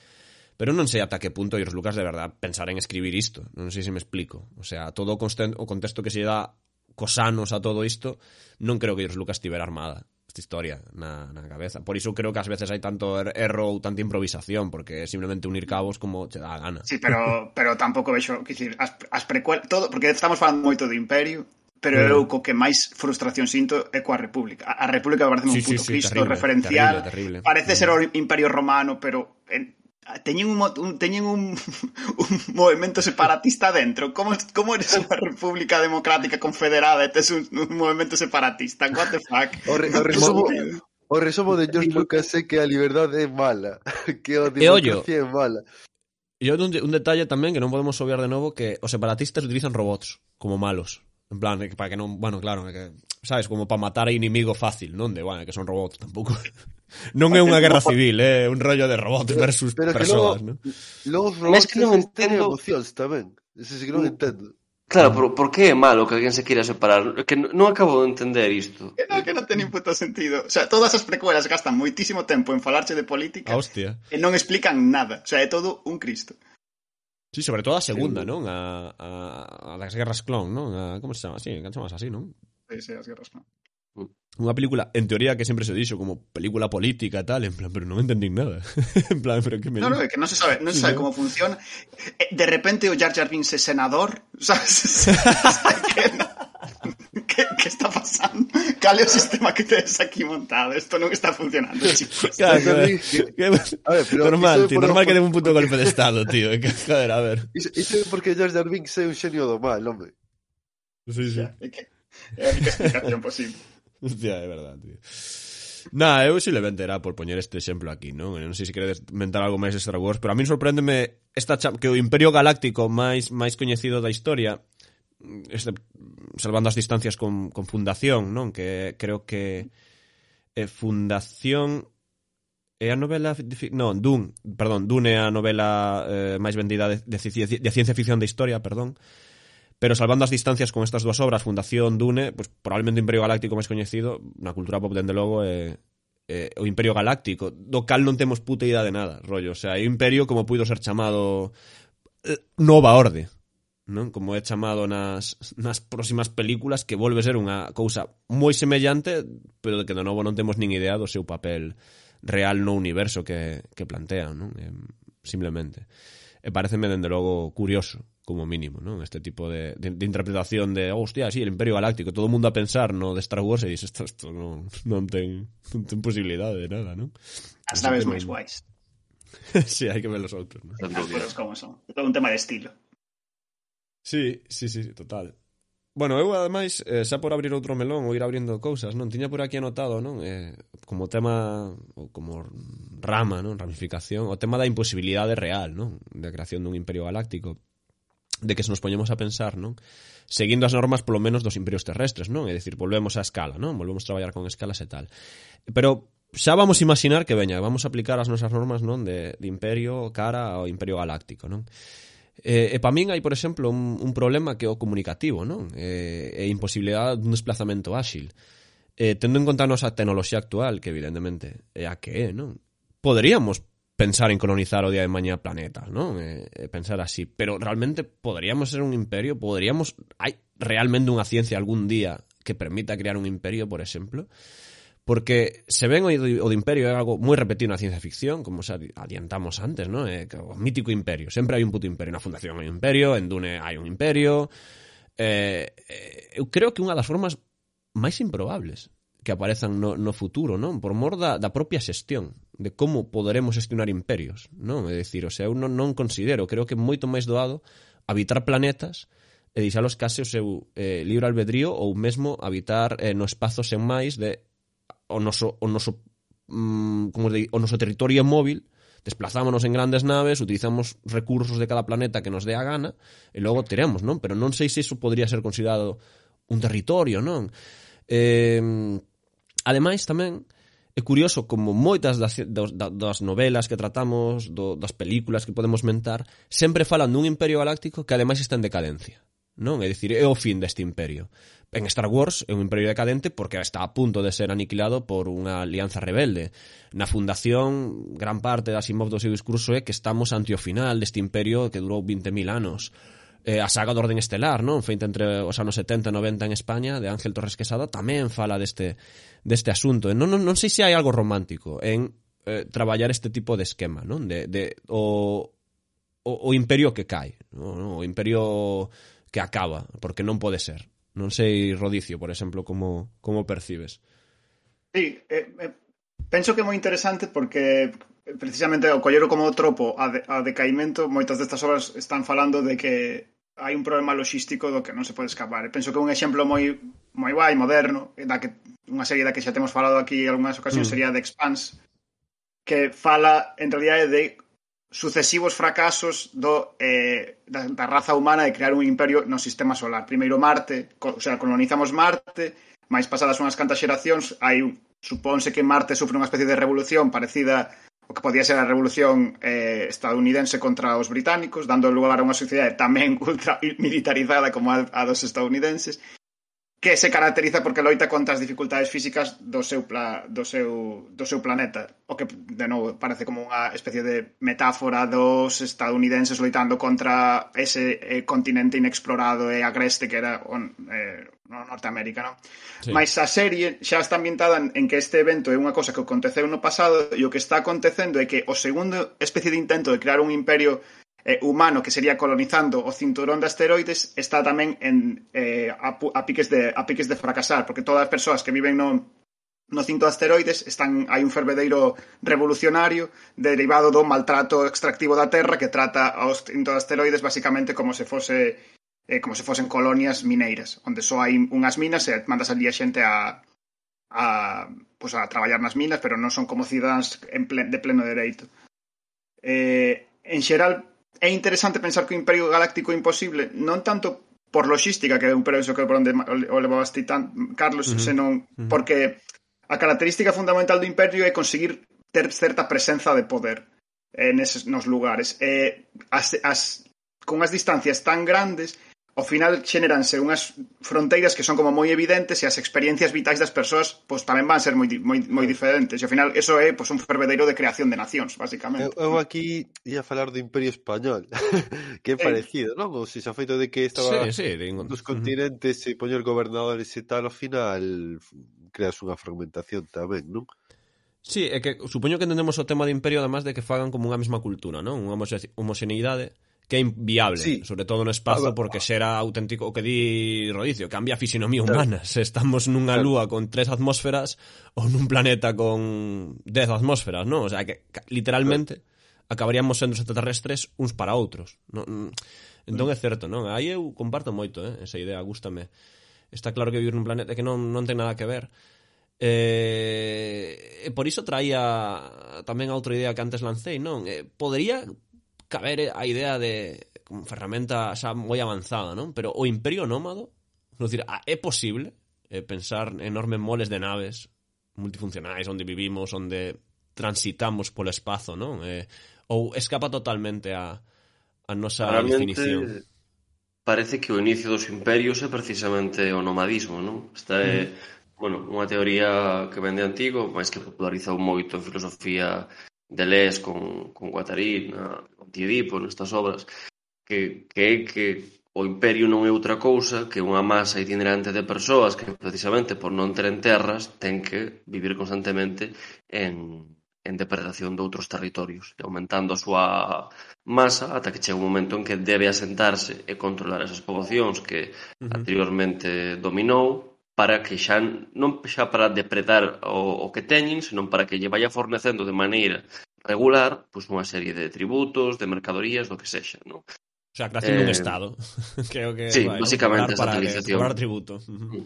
S4: Pero non sei ata que punto os Lucas de verdad pensar en escribir isto. Non sei se me explico. O sea, todo o, o contexto que se dá cos anos a todo isto, non creo que os Lucas tivera armada esta historia na, na cabeza. Por iso creo que ás veces hai tanto er erro ou tanta improvisación, porque é simplemente unir cabos como che dá a gana.
S7: Sí, pero, pero tampouco vexo, dicir, as, as precuelas, todo, porque estamos falando moito de Imperio, pero mm. eu co que máis frustración sinto é coa República. A, a República parece sí, un puto sí, sí, Cristo terrible, referencial. Terrible, terrible. Parece mm. ser o Imperio Romano, pero en, teñen un, un teñen un, un movimento separatista dentro. Como como eres unha república democrática confederada e tes un, un movimento separatista? What the fuck?
S8: O, re, o resumo, o resumo de George Lucas é que a liberdade é mala, que a democracia é mala.
S4: E un, un detalle tamén que non podemos obviar de novo que os separatistas utilizan robots como malos. En plan, para que non, bueno, claro, que, sabes, como para matar a inimigo fácil, non de, bueno, que son robots tampouco. non é unha guerra civil, é un rollo de robots versus pero persoas,
S8: non? Logo os robots es que non entendo emocións tamén. Ese sí que non mm. entendo.
S6: Claro, por, por que é malo que alguén se queira separar? Que non acabo de entender isto.
S7: Que non, que non ten puto sentido. O sea, todas as precuelas gastan moitísimo tempo en falarche de política
S4: hostia.
S7: e non explican nada. O sea, é todo un cristo.
S4: Sí, sobre todo a segunda, sí. non? A, a, a das guerras clon, non? A, como se chama? Sí, enganchamos así, non?
S7: Sí, sí, as guerras clon.
S4: Unha película, en teoría, que sempre se dixo como película política tal, en plan, pero non entendí nada. en plan, pero que me...
S7: No, no, é que non se sabe, non se sabe ¿no? como funciona. De repente o Jar Jar Binks é senador, sabes? que está pasando? É o sistema que tedes aquí montado? Isto non está funcionando, chicos.
S4: Claro, claro. Que, a ver, pero normal, tío, normal que den un puto golpe de estado, tío. Joder, a ver.
S8: Iso é porque Jar Jar Binks é un xenio do mal, hombre.
S4: Sí, sí.
S7: É que é a única explicación posible.
S4: Hostia, é verdad, tío. Nah, eu simplemente era por poñer este exemplo aquí, non? Non sei se queredes mentar algo máis de Star Wars, pero a mí sorpréndeme esta que o Imperio Galáctico máis máis coñecido da historia, este, salvando as distancias con, con Fundación, non? Que creo que eh, Fundación é a novela non, Dune, perdón, Dune é a novela eh, máis vendida de, de, de ciencia ficción da historia, perdón. Pero salvando as distancias con estas dúas obras, Fundación, Dune, pues, probablemente o Imperio Galáctico máis coñecido na cultura pop, dende logo, é, eh, o Imperio Galáctico, do cal non temos puta idea de nada, rollo. O sea, é o Imperio como puido ser chamado eh, Nova Orde, non? Como é chamado nas, nas próximas películas que volve ser unha cousa moi semellante, pero de que de novo non temos nin idea do seu papel real no universo que, que plantean, non? Eh, simplemente. E pareceme, dende logo, curioso como mínimo, non? Este tipo de, de, de interpretación de, oh, hostia, sí, el Imperio Galáctico, todo o mundo a pensar no de Star Wars e dices, isto, isto non, non, ten, non ten posibilidade de nada, ¿no?
S7: As naves máis guais.
S4: sí, hai que ver os outros, ¿no?
S7: As como son. É todo un tema de estilo.
S4: Sí, sí, sí, total. Bueno, eu ademais, eh, xa por abrir outro melón ou ir abrindo cousas, non? Tiña por aquí anotado, non? Eh, como tema, ou como rama, non? Ramificación, o tema da imposibilidade real, non? Da creación dun imperio galáctico de que se nos poñemos a pensar, non? Seguindo as normas polo menos dos imperios terrestres, non? É dicir, volvemos á escala, non? Volvemos a traballar con escalas e tal. Pero xa vamos a imaginar que veña, vamos a aplicar as nosas normas, non, de, de imperio cara ao imperio galáctico, non? Eh, e pa min hai, por exemplo, un, un problema que é o comunicativo, non? Eh, e imposibilidade dun desplazamento áxil. Eh, tendo en conta a nosa tecnoloxía actual, que evidentemente é a que é, non? Poderíamos pensar en colonizar o día de mañá planetas, ¿no? Eh, eh, pensar así. Pero realmente podríamos ser un imperio, podríamos... Hai realmente unha ciencia algún día que permita crear un imperio, por exemplo? Porque se ven o, o de imperio é algo moi repetido na ciencia ficción, como xa adiantamos antes, ¿no? Eh, o mítico imperio. Sempre hai un puto imperio. Na Fundación hai un imperio, en Dune hai un imperio... Eh, eh, eu creo que unha das formas máis improbables que aparezan no, no futuro, non? Por mor da, da propia xestión de como poderemos gestionar imperios, non? É dicir, o sea, eu non, non considero, creo que é moito máis doado habitar planetas e deixalos case o seu eh, libre albedrío ou mesmo habitar eh, no espazo sen máis de o noso, o noso mm, como de, o noso territorio móvil desplazámonos en grandes naves, utilizamos recursos de cada planeta que nos dé a gana e logo teremos, non? Pero non sei se iso podría ser considerado un territorio, non? Eh, ademais, tamén, É curioso como moitas das, das, das novelas que tratamos, do, das películas que podemos mentar, sempre falan dun imperio galáctico que ademais está en decadencia. Non? É dicir, é o fin deste imperio. En Star Wars é un imperio decadente porque está a punto de ser aniquilado por unha alianza rebelde. Na fundación, gran parte da Asimov do seu discurso é que estamos ante o final deste imperio que durou 20.000 anos eh, a saga do Orden Estelar, non? Feita entre os anos 70 e 90 en España, de Ángel Torres Quesada, tamén fala deste deste asunto. Non, non, non sei se hai algo romántico en eh, traballar este tipo de esquema, non? De, de, o, o, o imperio que cae, non? o imperio que acaba, porque non pode ser. Non sei, Rodicio, por exemplo, como, como percibes.
S7: Sí, eh, eh, penso que é moi interesante porque eh, precisamente o collero como tropo a, de, a decaimento, moitas destas obras están falando de que hai un problema logístico do que non se pode escapar. E penso que é un exemplo moi moi guai, moderno, da que unha serie da que xa temos falado aquí en algunhas ocasións mm. sería The Expanse, que fala en realidad de sucesivos fracasos do, eh, da, da raza humana de crear un imperio no sistema solar. Primeiro Marte, co, o sea, colonizamos Marte, máis pasadas unhas cantas xeracións, hai supónse que Marte sufre unha especie de revolución parecida o que podía ser a revolución eh, estadounidense contra os británicos, dando lugar a unha sociedade tamén ultra militarizada como a, a dos estadounidenses, que se caracteriza porque loita contra as dificultades físicas do seu, pla, do seu, do seu planeta. O que, de novo, parece como unha especie de metáfora dos estadounidenses loitando contra ese eh, continente inexplorado e agreste que era on, eh, no Norteamérica, non? Sí. Mas a serie xa está ambientada en que este evento é unha cosa que aconteceu no pasado e o que está acontecendo é que o segundo especie de intento de crear un imperio eh, humano que sería colonizando o cinturón de asteroides está tamén en, eh, a, a, piques de, a piques de fracasar, porque todas as persoas que viven no, no cinto de asteroides están hai un fervedeiro revolucionario derivado do maltrato extractivo da Terra que trata aos cinto de asteroides basicamente como se fose eh, como se fosen colonias mineiras, onde só hai unhas minas e mandas ali a xente a, a, pues, a traballar nas minas, pero non son como cidadáns en plen, de pleno dereito. Eh, en xeral, é interesante pensar que o Imperio Galáctico é imposible non tanto por logística, que é un preso que por onde o levabas ti tan, Carlos, uh -huh. senón uh -huh. porque a característica fundamental do Imperio é conseguir ter certa presenza de poder eh, neses, nos lugares. Eh, as, as, con as distancias tan grandes ao final xeneranse unhas fronteiras que son como moi evidentes e as experiencias vitais das persoas pois tamén van ser moi, moi, moi diferentes e ao final eso é pois, un fervedeiro de creación de nacións basicamente.
S8: Eu, eu aquí ia falar do Imperio Español que é parecido, non? o se xa feito de que estaba
S4: sí, sí, de...
S8: dos continentes e poñer gobernadores e tal ao final creas unha fragmentación tamén, non?
S4: Sí, é que supoño que entendemos o tema do imperio además de que fagan como unha mesma cultura, non? Unha homoxeneidade que é inviable, sí. sobre todo no espazo porque xera auténtico o que di Rodicio, cambia a fisionomía humana. Se estamos nunha lúa con tres atmósferas ou nun planeta con dez atmósferas, non? O sea, que literalmente acabaríamos sendo extraterrestres uns para outros. Non? Entón é certo, non? Aí eu comparto moito, eh, esa idea, gústame. Está claro que vivir nun planeta que non, non ten nada que ver. Eh, e por iso traía tamén a outra idea que antes lancei, non? Eh, podería caber a idea de como ferramenta xa moi avanzada, non? Pero o imperio nómado, non dicir, é posible eh, pensar enormes moles de naves multifuncionais onde vivimos, onde transitamos polo espazo, non? Eh, ou escapa totalmente a, a nosa Realmente, definición?
S6: Parece que o inicio dos imperios é precisamente o nomadismo, non? Esta é, mm. bueno, unha teoría que vende antigo, máis que popularizou moito en filosofía Deleuze con, con Guattari, na, con Tiedipo, nestas obras, que, que é que o imperio non é outra cousa que unha masa itinerante de persoas que precisamente por non teren terras ten que vivir constantemente en, en depredación de outros territorios, aumentando a súa masa ata que chega un momento en que debe asentarse e controlar esas poboacións que uh -huh. anteriormente dominou para que xa non xa para depredar o, o que teñen, senón para que lle vaya fornecendo de maneira regular pois unha serie de tributos, de mercadorías, do que sexa, non?
S4: O sea, creación eh... dun estado. Creo que
S6: sí, vai, basicamente esa
S4: utilización. Para tributo. Uh -huh.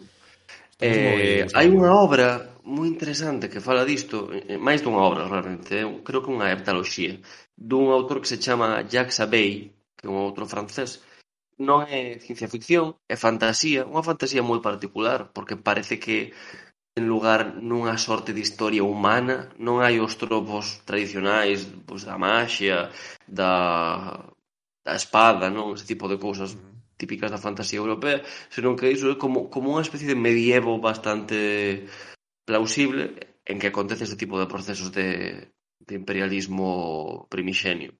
S6: Eh, hai unha obra moi interesante que fala disto, eh, máis dunha obra realmente, creo que unha heptaloxía, dun autor que se chama Jacques Abey, que é un outro francés, non é ciencia ficción, é fantasía, unha fantasía moi particular, porque parece que en lugar nunha sorte de historia humana, non hai os tropos tradicionais pois, da maxia, da, da espada, non ese tipo de cousas típicas da fantasía europea, senón que iso é como, como unha especie de medievo bastante plausible en que acontece este tipo de procesos de, de imperialismo primixenio.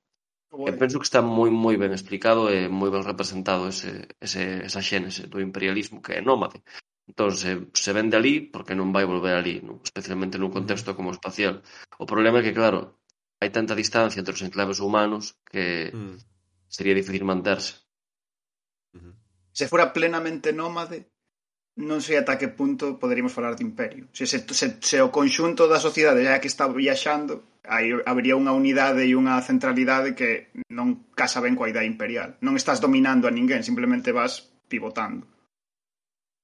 S6: E penso que está moi moi ben explicado e moi ben representado ese, ese, esa xénese do imperialismo que é nómade. Entón, se, se vende ali, porque non vai volver ali, non? especialmente nun contexto mm. como espacial. O problema é que, claro, hai tanta distancia entre os enclaves humanos que mm. sería difícil manterse.
S7: Se fora plenamente nómade, non sei ata que punto poderíamos falar de imperio. Se, se, se, se o conxunto da sociedade já que está viaxando, Aí habría unha unidade e unha centralidade que non casa ben coa idea imperial. Non estás dominando a ninguén, simplemente vas pivotando.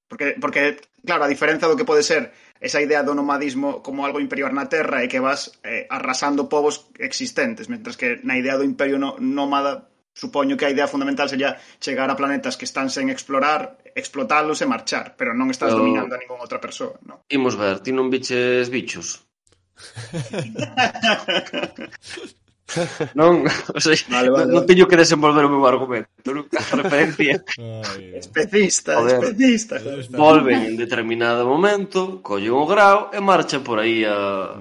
S7: Porque, porque claro, a diferenza do que pode ser esa idea do nomadismo como algo imperial na Terra é que vas eh, arrasando povos existentes, mentras que na idea do imperio no, nómada supoño que a idea fundamental sería chegar a planetas que están sen explorar, explotalos e marchar, pero non estás pero... dominando a ninguna outra persoa, non?
S6: Imos ver, ti non biches bichos? non, o sea, vale, vale, non, non teño que desenvolver o meu argumento, nunca referencia.
S7: Ay, especista, Joder. especista.
S6: Volven en determinado momento, collen o grau e marchan por aí a,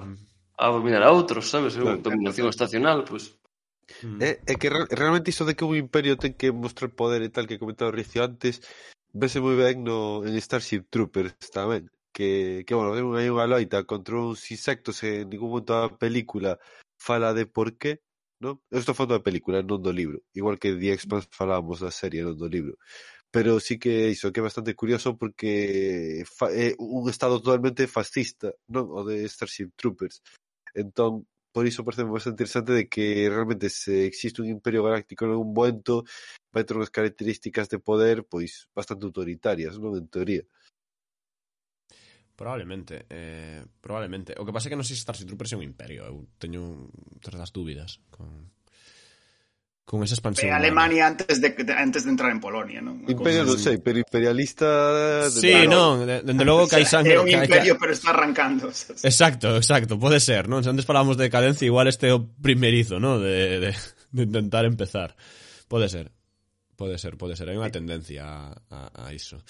S6: a dominar a outros, sabes? É unha dominación estacional, pois. Pues.
S8: É, é que realmente iso de que un imperio ten que mostrar poder e tal que comentaba Ricio antes, vese moi ben no, en Starship Troopers tamén. Que, que bueno, hai unha loita contra uns insectos en ningún momento da película fala de por qué, non? Eu estou falando da película, non do libro. Igual que The Expanse falábamos da serie, non do libro. Pero sí que iso que é bastante curioso porque é un estado totalmente fascista, non? O de Starship Troopers. Entón, por iso parece bastante interesante de que realmente se existe un imperio galáctico en algún momento vai ter unhas características de poder pois bastante autoritarias, non? En teoría.
S4: Probablemente, eh, probablemente. O que pasa é que non sei se Starship Troopers é un imperio. Eu teño certas dúbidas con con esa expansión.
S7: Ve Alemania antes de antes de entrar en Polonia, non?
S8: Imperio, non sei, pero imperialista
S4: de, Sí, claro. non, dende logo que hai sangre.
S7: É un imperio, pero está arrancando.
S4: Exacto, exacto, pode ser, non? Se antes falábamos de decadencia, igual este é o primerizo, non? De, de, de intentar empezar. Pode ser. Pode ser, pode ser. Hai unha tendencia a, a, a iso.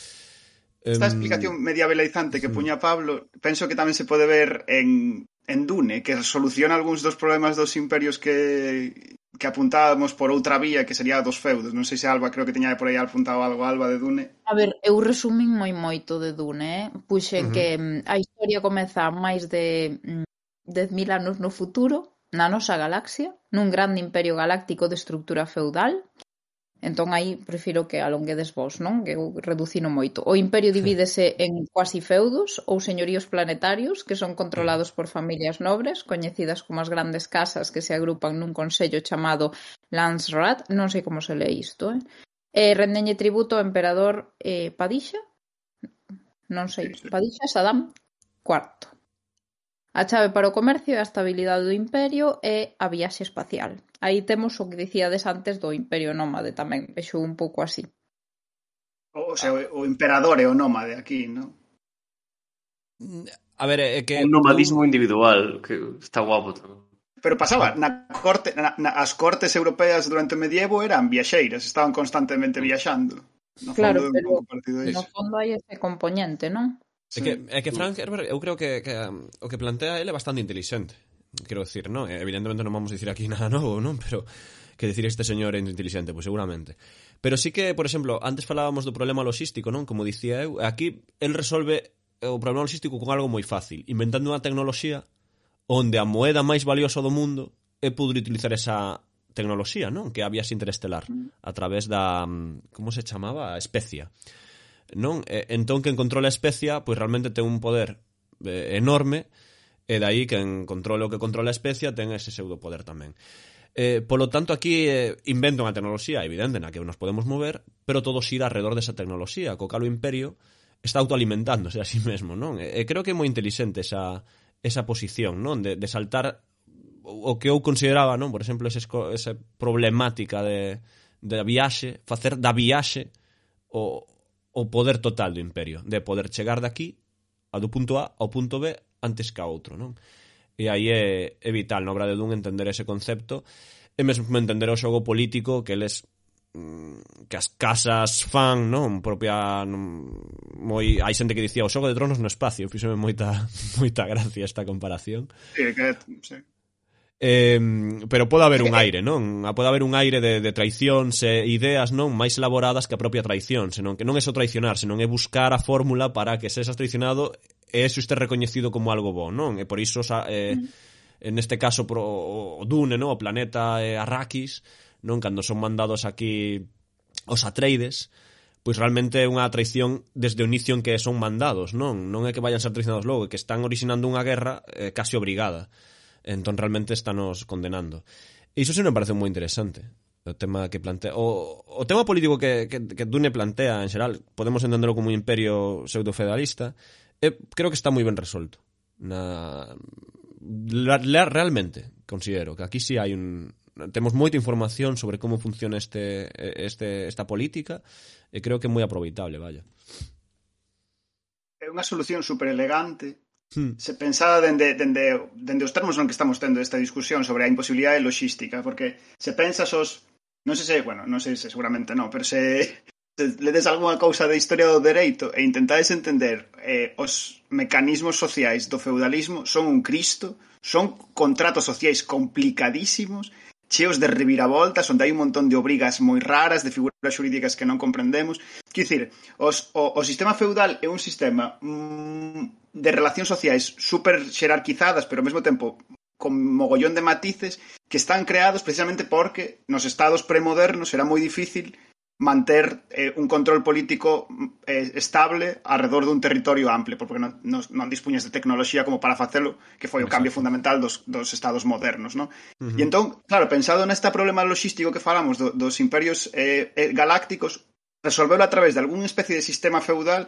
S7: Esta explicación media velaizante que sí. puña Pablo, penso que tamén se pode ver en, en Dune, que soluciona algúns dos problemas dos imperios que, que apuntábamos por outra vía, que sería dos feudos. Non sei se Alba, creo que teña por aí apuntado algo Alba de Dune.
S5: A ver, eu resumín moi moito de Dune, eh? puxen uh -huh. que a historia comeza máis de mm, 10.000 anos no futuro, na nosa galaxia, nun grande imperio galáctico de estructura feudal, Entón aí prefiro que alonguedes vos, non? Que eu reducino moito. O imperio divídese en quasi feudos ou señoríos planetarios que son controlados por familias nobres, coñecidas como as grandes casas que se agrupan nun consello chamado Landsrat, non sei como se lee isto, eh? E rendenlle tributo ao emperador eh, Padixa, non sei, Padixa Saddam IV. A chave para o comercio e a estabilidade do imperio é a viaxe espacial. Aí temos o que dicíades antes do imperio nómade tamén, vexo un pouco así.
S7: O, o, sea, o emperador é o nómade aquí, non?
S4: A ver, é que...
S6: Un nomadismo individual, que está guapo tamén.
S7: Pero pasaba, na corte, na, na, as cortes europeas durante o medievo eran viaxeiras, estaban constantemente viaxando.
S5: No claro, fondo, pero no fondo hai ese componente, non?
S4: É que, é que Frank Herbert, eu creo que, que um, o que plantea ele é bastante inteligente quero decir, ¿no? Eh, evidentemente no vamos a decir aquí nada novo, ¿no? Pero que decir este señor é inteligente, pois seguramente. Pero sí que, por exemplo, antes falábamos do problema logístico, non? Como dicía eu, aquí el resolve eh, o problema logístico con algo moi fácil, inventando unha tecnoloxía onde a moeda máis valiosa do mundo é poder utilizar esa tecnoloxía, non? Que había interestelar mm. a través da, mm, como se chamaba, a especia. Non? E, entón que encontrou a especia, pois realmente ten un poder eh, enorme E dai que en controlo que controla a especia ten ese pseudopoder tamén. Eh, polo tanto, aquí eh, inventa unha tecnoloxía evidente na que nos podemos mover, pero todo xira alrededor desa tecnoloxía, co calo imperio está autoalimentándose a sí mesmo, non? E, creo que é moi inteligente esa, esa posición, non? De, de saltar o que eu consideraba, non? Por exemplo, ese, esa problemática de, de viaxe, facer da viaxe o, o poder total do imperio, de poder chegar daqui a do punto A ao punto B antes que a outro, non? E aí é, é vital na obra de Dun entender ese concepto e mesmo entender o xogo político que eles mm, que as casas fan, non, propia non, moi hai xente que dicía o xogo de tronos no espacio, fíxome moita moita gracia esta comparación.
S7: Sí, que, sí.
S4: Eh, pero pode haber un aire, non? Ah, pode haber un aire de, de traicións e ideas non máis elaboradas que a propia traición, senón que non é só traicionar, senón é buscar a fórmula para que sexas traicionado e eso este recoñecido como algo bo, non? E por iso eh, mm. este caso pro, o Dune, non? o planeta eh, Arrakis, non cando son mandados aquí os Atreides, pois realmente é unha traición desde o inicio en que son mandados, non? Non é que vayan ser traicionados logo, é que están originando unha guerra eh, casi obrigada. Entón realmente estános condenando. E iso se me parece moi interesante o tema que plantea o, o tema político que, que, que Dune plantea en xeral podemos entenderlo como un imperio pseudofederalista, eh, creo que está moi ben resolto. Na, la, la, realmente considero que aquí sí hai un temos moita información sobre como funciona este, este esta política e creo que é moi aproveitable, vaya.
S7: É unha solución super elegante hmm. se pensaba dende, dende, dende os termos non que estamos tendo esta discusión sobre a imposibilidade logística, porque se pensas os non sei se, bueno, non sei se seguramente non, pero se ledes algunha cousa de historia do dereito e intentades entender eh, os mecanismos sociais do feudalismo son un cristo, son contratos sociais complicadísimos, cheos de reviravoltas, onde hai un montón de obrigas moi raras, de figuras xurídicas que non comprendemos. Quer dicir, os, o, o sistema feudal é un sistema mm, de relacións sociais super xerarquizadas, pero ao mesmo tempo con mogollón de matices que están creados precisamente porque nos estados premodernos era moi difícil manter eh, un control político mm, eh, estable alrededor dun territorio amplio, porque non, non, non dispuñas de tecnoloxía como para facelo, que foi o cambio fundamental dos, dos estados modernos, non? Uh -huh. E entón, claro, pensado neste problema logístico que falamos do, dos imperios eh, eh galácticos, resolverlo a través de algún especie de sistema feudal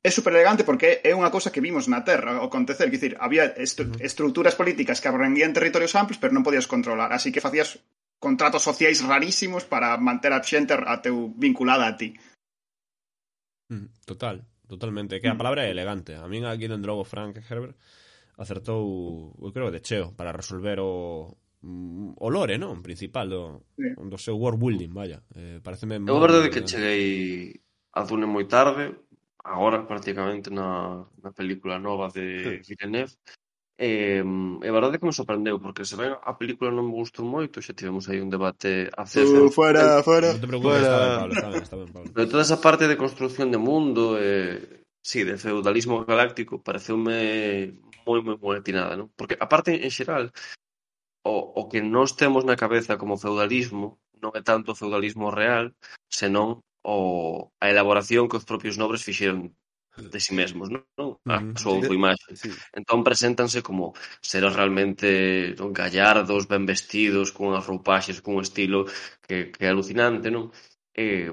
S7: é super elegante porque é unha cosa que vimos na Terra acontecer, que dicir, había estru estruturas políticas que abranguían territorios amplos, pero non podías controlar, así que facías contratos sociais rarísimos para manter a xente a teu vinculada a ti.
S4: Mm, total, totalmente. Que a mm. palabra é elegante. A min aquí dentro o Frank Herbert acertou, eu creo, de cheo para resolver o mm, o lore, non? Principal do, sí. do seu world building, vaya. Eh, pareceme
S6: Eu a verdade que cheguei a Dune moi tarde, agora prácticamente na, na película nova de Villeneuve, sí. E, e a verdade é que me sorprendeu, porque se ben a película non me gustou moito, xa tivemos aí un debate a
S7: Uh, fuera, fuera,
S4: non te preocupes, fuera. Está ben, Pablo, está ben, está ben, Pablo.
S6: Pero toda esa parte de construcción de mundo, eh, sí, de feudalismo galáctico, pareceume moi, moi, moi atinada, non? Porque, aparte, en xeral, o, o que nós temos na cabeza como feudalismo non é tanto o feudalismo real, senón o, a elaboración que os propios nobres fixeron de si sí mesmos, non? A ah, súa autoimaxe. Sí. Entón preséntanse como seres realmente non, gallardos, ben vestidos, con unhas roupaxes, con un estilo que, que é alucinante, non? Eh,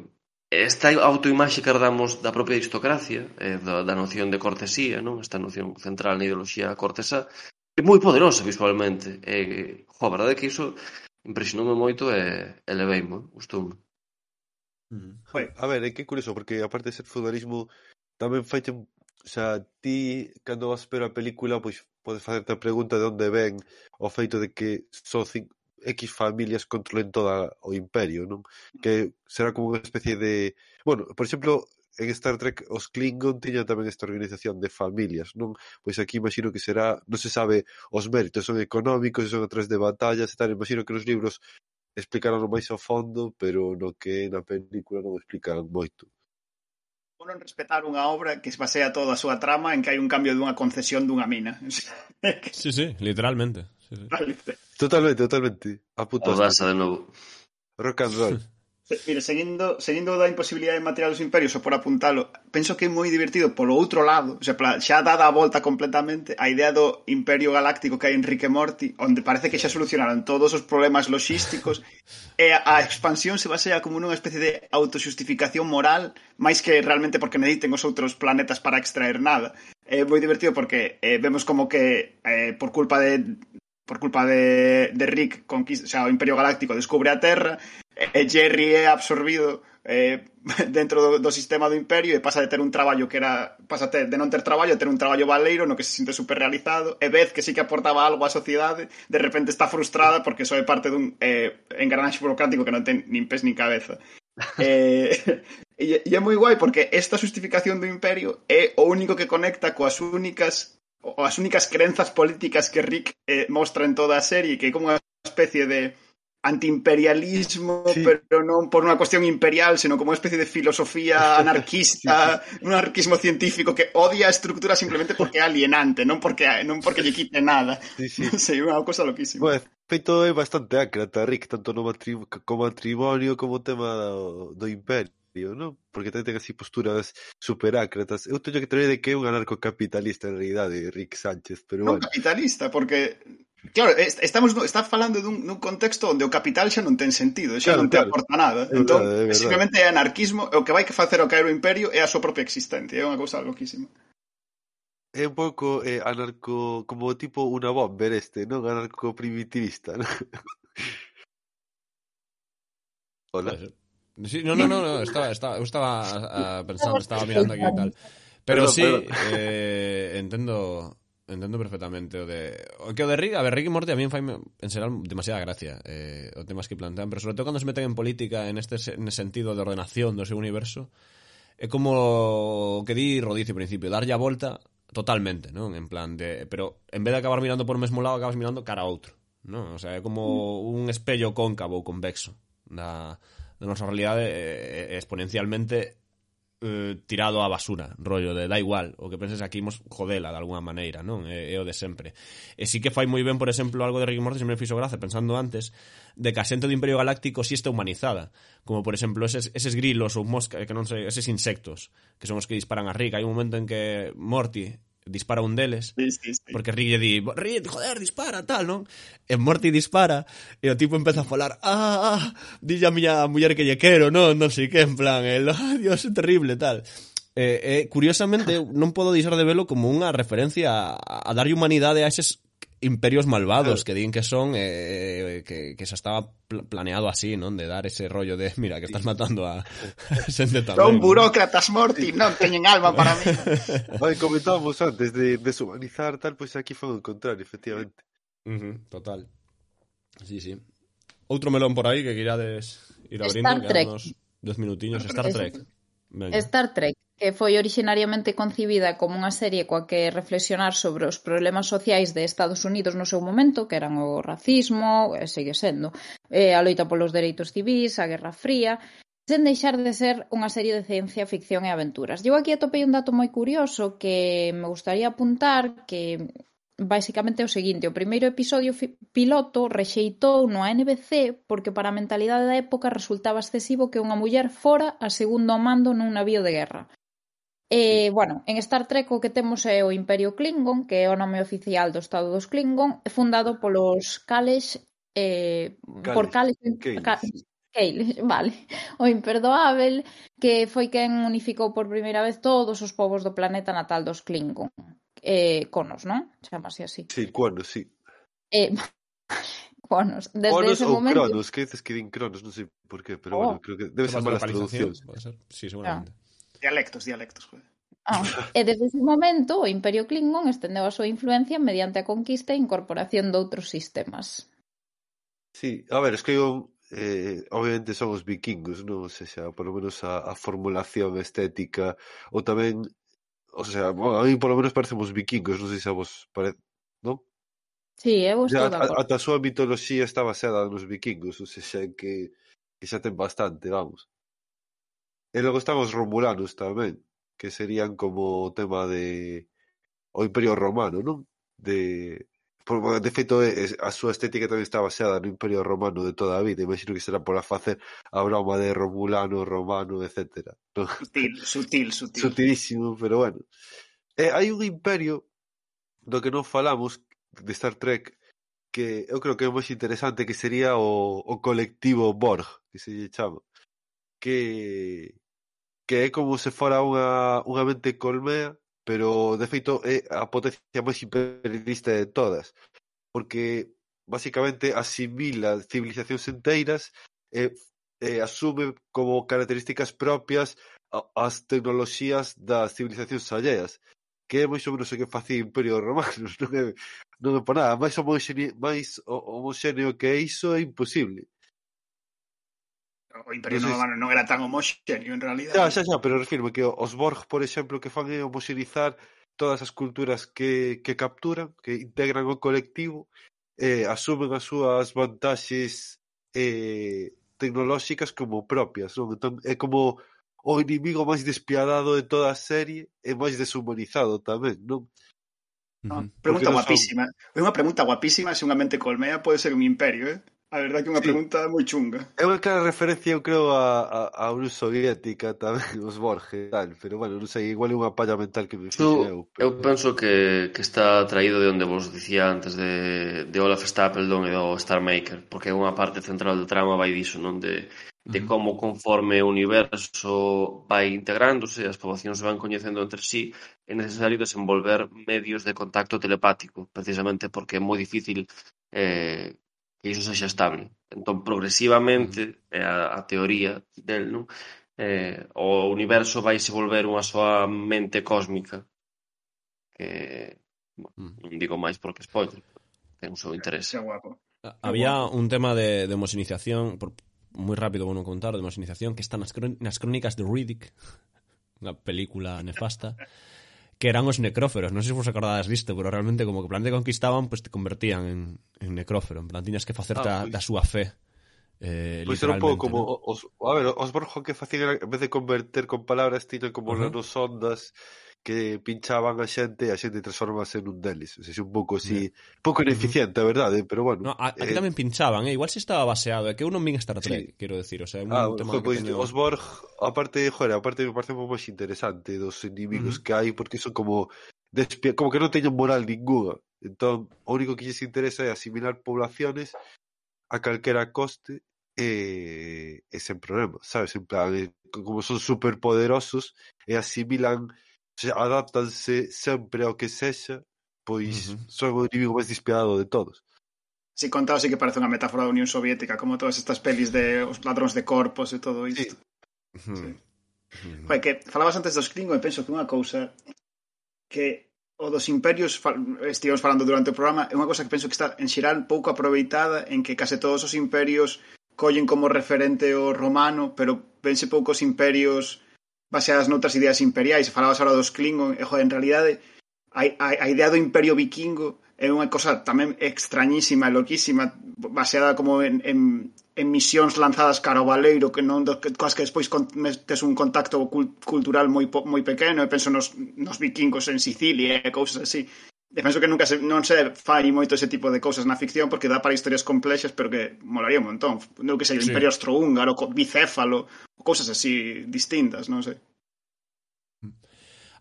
S6: esta autoimaxe que herdamos da propia aristocracia, eh, da, da noción de cortesía, non? Esta noción central na ideoloxía cortesá, é moi poderosa visualmente. E, jo, a verdade é que iso impresionoume moito e, e levei-mo, gustou-me.
S8: Mm. A ver, é que curioso, porque aparte de ser feudalismo Tamén faite, o sea, ti cando vas ver a película, pois podes facerte a pregunta de onde ven o feito de que só cinco, X familias controlen toda o imperio, non? Que será como unha especie de... Bueno, por exemplo, en Star Trek os Klingon tiñan tamén esta organización de familias, non? Pois aquí imagino que será, non se sabe os méritos, son económicos, son atrás de batallas e tal, imagino que nos libros explicaron máis ao fondo, pero no que na película non explicaron moito.
S7: Non respetar unha obra que se basea toda a súa trama en que hai un cambio dunha concesión dunha mina.
S4: sí, sí, literalmente. Sí, sí.
S8: Totalmente, totalmente. A puta.
S6: Audasa de novo.
S8: Rock and roll.
S7: Mira, seguindo, seguindo da imposibilidade material dos imperios, ou por apuntalo, penso que é moi divertido polo outro lado, o sea, xa dada a volta completamente a idea do imperio galáctico que hai en Rick Morty, onde parece que xa solucionaron todos os problemas logísticos, e a expansión se basea como nunha especie de autoxustificación moral, máis que realmente porque necesiten os outros planetas para extraer nada. É moi divertido porque eh, vemos como que eh, por culpa de por culpa de, de Rick, conquista, o, sea, o Imperio Galáctico descubre a Terra, e Jerry é absorbido eh, dentro do, do sistema do imperio e pasa de ter un traballo que era pasa ter, de non ter traballo a ter un traballo valeiro no que se sinte super realizado e vez que sí que aportaba algo á sociedade de repente está frustrada porque só é parte dun eh, engranaxe burocrático que non ten nin pés nin cabeza. Eh, e, e é moi guai porque esta justificación do imperio é o único que conecta coas únicas as únicas crenzas políticas que Rick eh, mostra en toda a serie que é como unha especie de antiimperialismo, sí. pero non por unha cuestión imperial, senón como unha especie de filosofía anarquista, sí, sí. un anarquismo científico que odia a estructura simplemente porque é alienante, non porque non porque lle quite nada. Sí, sí. Non sei, unha cousa loquísima.
S8: Bueno, feito é bastante ácrata, Rick, tanto no matrim como matrimonio como tema do, do imperio tío, non? Porque tamén ten así posturas superácratas. Eu teño que traer de que é un anarcocapitalista en realidade, Rick Sánchez, pero
S7: non
S8: bueno.
S7: capitalista, porque Claro, estamos está falando dun, dun contexto onde o capital xa non ten sentido, xa claro, non te claro. aporta nada. É entón, verdade, é simplemente é anarquismo, o que vai que facer o caer o imperio é a súa propia existencia, é unha cousa loquísima.
S8: É un pouco eh, anarco, como tipo unha bomber este, non? Anarco primitivista, non? Hola.
S4: Eh, sí, no, no, no, no, estaba, estaba, estaba ah, pensando, estaba mirando aquí y tal. Pero perdón, sí, perdón. Eh, entendo entendo perfectamente o de o que o de Rick, a ver, Rick y Morty a mí fai en xeral demasiada gracia eh, o temas que plantean, pero sobre todo cando se meten en política en este en sentido de ordenación do seu universo é como que di Rodicio ao principio, darlle a volta totalmente, non? En plan de, pero en vez de acabar mirando por o mesmo lado, acabas mirando cara a outro, non? O sea, é como mm. un espello cóncavo ou convexo da, da nosa realidade eh, eh, exponencialmente eh, tirado á basura, rollo de da igual, o que penses aquí imos jodela de alguna maneira, non? É, é o de sempre. E si sí que fai moi ben, por exemplo, algo de Rick Morty, sempre me fixo gracia, pensando antes, de que a xente do Imperio Galáctico si sí está humanizada, como por exemplo eses, eses grilos ou mosca, que non sei, eses insectos, que son os que disparan a Rick. Hai un momento en que Morty dispara un deles,
S7: sí, sí, sí.
S4: porque Rick lle di, Rick, joder, dispara, tal, non? E Morty dispara, e o tipo empeza a falar, ah, ah dille a miña muller que lle quero, non, non sei que, en plan, el, ah, Dios, é terrible, tal. Eh, eh, curiosamente, non podo deixar de velo como unha referencia a, a darlle humanidade a eses imperios malvados que din que son eh, que, que se estaba planeado así, non? De dar ese rollo de, mira, que estás matando a, tamén.
S7: Son burócratas morti, non teñen alma para mí.
S8: Ai, comentábamos antes de deshumanizar tal, pues aquí foi o contrario, efectivamente.
S4: Uh -huh, total. Sí, sí. Outro melón por aí que quirades ir abrindo,
S5: Star Trek.
S4: Dez minutiños. Star Trek.
S5: Venga. Star Trek que foi originariamente concibida como unha serie coa que reflexionar sobre os problemas sociais de Estados Unidos no seu momento, que eran o racismo, e segue sendo, eh, a loita polos dereitos civis, a Guerra Fría, sen deixar de ser unha serie de ciencia ficción e aventuras. Eu aquí atopei un dato moi curioso que me gustaría apuntar que basicamente é o seguinte, o primeiro episodio piloto rexeitou no NBC porque para a mentalidade da época resultaba excesivo que unha muller fora a segundo mando nun navío de guerra. E, eh, bueno, en Star Trek o que temos é o Imperio Klingon, que é o nome oficial do Estado dos Klingon, fundado polos Kales, eh, Kales. por Kales, Kales. Kales. Vale, o imperdoável, que foi quen unificou por primeira vez todos os povos do planeta natal dos Klingon. Eh, conos, non? Chamase así.
S8: Sí, conos, sí.
S5: Eh, Conos. Desde
S8: Conos
S5: ese
S8: ou
S5: momento...
S8: Cronos, que dices que din Cronos, non sei por qué, pero oh. bueno, creo que debe ser mala Ser?
S4: Sí, seguramente.
S7: Ah. Dialectos, dialectos, joder.
S5: Ah, e desde ese momento o Imperio Klingon estendeu a súa influencia mediante a conquista e incorporación de outros sistemas.
S8: Sí, a ver, es que eu eh, obviamente son os vikingos, non? O sea, polo menos a, a formulación estética ou tamén o sea, bueno, a mí polo menos parecemos vikingos, non sei se a vos parece, non?
S5: Sí, eu estou de acordo.
S8: Ata a súa mitoloxía está baseada nos vikingos, ou sea, que, que xa ten bastante, vamos. E logo están os romulanos tamén, que serían como o tema de o Imperio Romano, non? De por de feito a súa estética tamén está baseada no Imperio Romano de toda a vida, imagino que será por a facer a broma de romulano, romano, etc.
S7: Sutil, sutil, sutil.
S8: Sutilísimo, pero bueno. E hai un imperio do que non falamos de Star Trek que eu creo que é máis interesante que sería o, o colectivo Borg, que se lle chama que que é como se fora unha, unha mente colmea, pero de feito é a potencia máis imperialista de todas, porque basicamente asimila civilizacións enteiras e, e asume como características propias as tecnoloxías das civilizacións alleas que é máis ou menos o que facía o Imperio Romano, non é, non é para nada, máis homoxéneo, máis homoxéneo que iso é imposible
S7: o Imperio Entonces, Romano non era tan homoxéneo en realidad.
S8: Xa, xa, xa, pero refirme que os Borg, por exemplo, que fan é homoxenizar todas as culturas que, que capturan, que integran o colectivo, eh, asumen as súas vantaxes eh, tecnolóxicas como propias. Non? Entón, é como o inimigo máis despiadado de toda a serie e máis deshumanizado tamén, non?
S7: Uh -huh. Pregunta guapísima. É unha pregunta guapísima se unha mente colmea pode ser un imperio, eh? A verdade que é unha sí. pregunta moi chunga.
S8: É unha clara referencia, eu creo, a, a, a Unión Soviética tamén, os Borges, tal, pero bueno, non sei, igual é unha palla mental que me fixe
S6: eu. Pero... Eu penso que, que está traído de onde vos dicía antes de, de Olaf Stapledon e do Star Maker, porque unha parte central do trama vai diso, non? De, de como conforme o universo vai integrándose, as poboacións van coñecendo entre sí, é necesario desenvolver medios de contacto telepático, precisamente porque é moi difícil eh, que iso sexa estable. Entón, progresivamente, é eh, a, a teoría del, non? Eh, o universo vai se volver unha soa mente cósmica que, bueno, mm. non digo máis porque spoiler, ten un seu interese.
S7: Guapo.
S4: Había un tema de, de homosiniciación, por, moi rápido vou non contar, de homosiniciación, que está nas, crónicas de Riddick, unha película nefasta, que eran os necróferos. Non sei se vos acordades disto, pero realmente como que plan te conquistaban, pois pues, te convertían en, en necrófero. En plan, tiñas que facer ah, da, da pois- súa fe. Eh,
S8: pois era un pouco como ¿no? os, a ver, os Borjo que facían en vez de converter con palabras tiñan como uh -huh. ondas que pinchaban a xente e a xente transformase nun deles. O sea, un pouco así, yeah. pouco ineficiente, a verdade, pero bueno.
S4: No, a, aquí eh, tamén pinchaban, eh? igual se estaba baseado, é que eu non vin Star Trek, sí. quero decir, o sea, un
S8: ah,
S4: tema
S8: jo, que pues, teño... Osborg, aparte, joder, aparte me parece moi pouco máis interesante dos inimigos uh -huh. que hai, porque son como despi... como que non teñen moral ninguna. Entón, o único que lles interesa é asimilar poblaciones a calquera coste e, e sen problema, sabes? En plan, eh, como son superpoderosos e asimilan adáptanse sempre ao que sexa, um pois uh -huh. son o inimigo máis despiadado de todos.
S7: Si sí, contado sí que parece unha metáfora da Unión Soviética, como todas estas pelis de os ladróns de corpos e todo isto. Sí. Sí. Uh -huh. Que falabas antes dos Klingon e penso que unha cousa que o dos imperios estivemos falando durante o programa é unha cousa que penso que está en xeral pouco aproveitada en que case todos os imperios collen como referente o romano pero vense poucos imperios baseadas noutras ideas imperiais, falabas ahora dos Klingon, e, joder, en realidade, a, a, a idea do imperio vikingo é unha cosa tamén extrañísima e loquísima, baseada como en, en, en misións lanzadas cara ao Valeiro, que non que, coas que despois con, tes un contacto cult, cultural moi moi pequeno, e penso nos, nos vikingos en Sicilia e cousas así. E penso que nunca se, non se fai moito ese tipo de cousas na ficción porque dá para historias complexas, pero que molaría un montón. Non que sei, o sí. Imperio Austrohúngaro, Bicéfalo, cousas así distintas, non sei.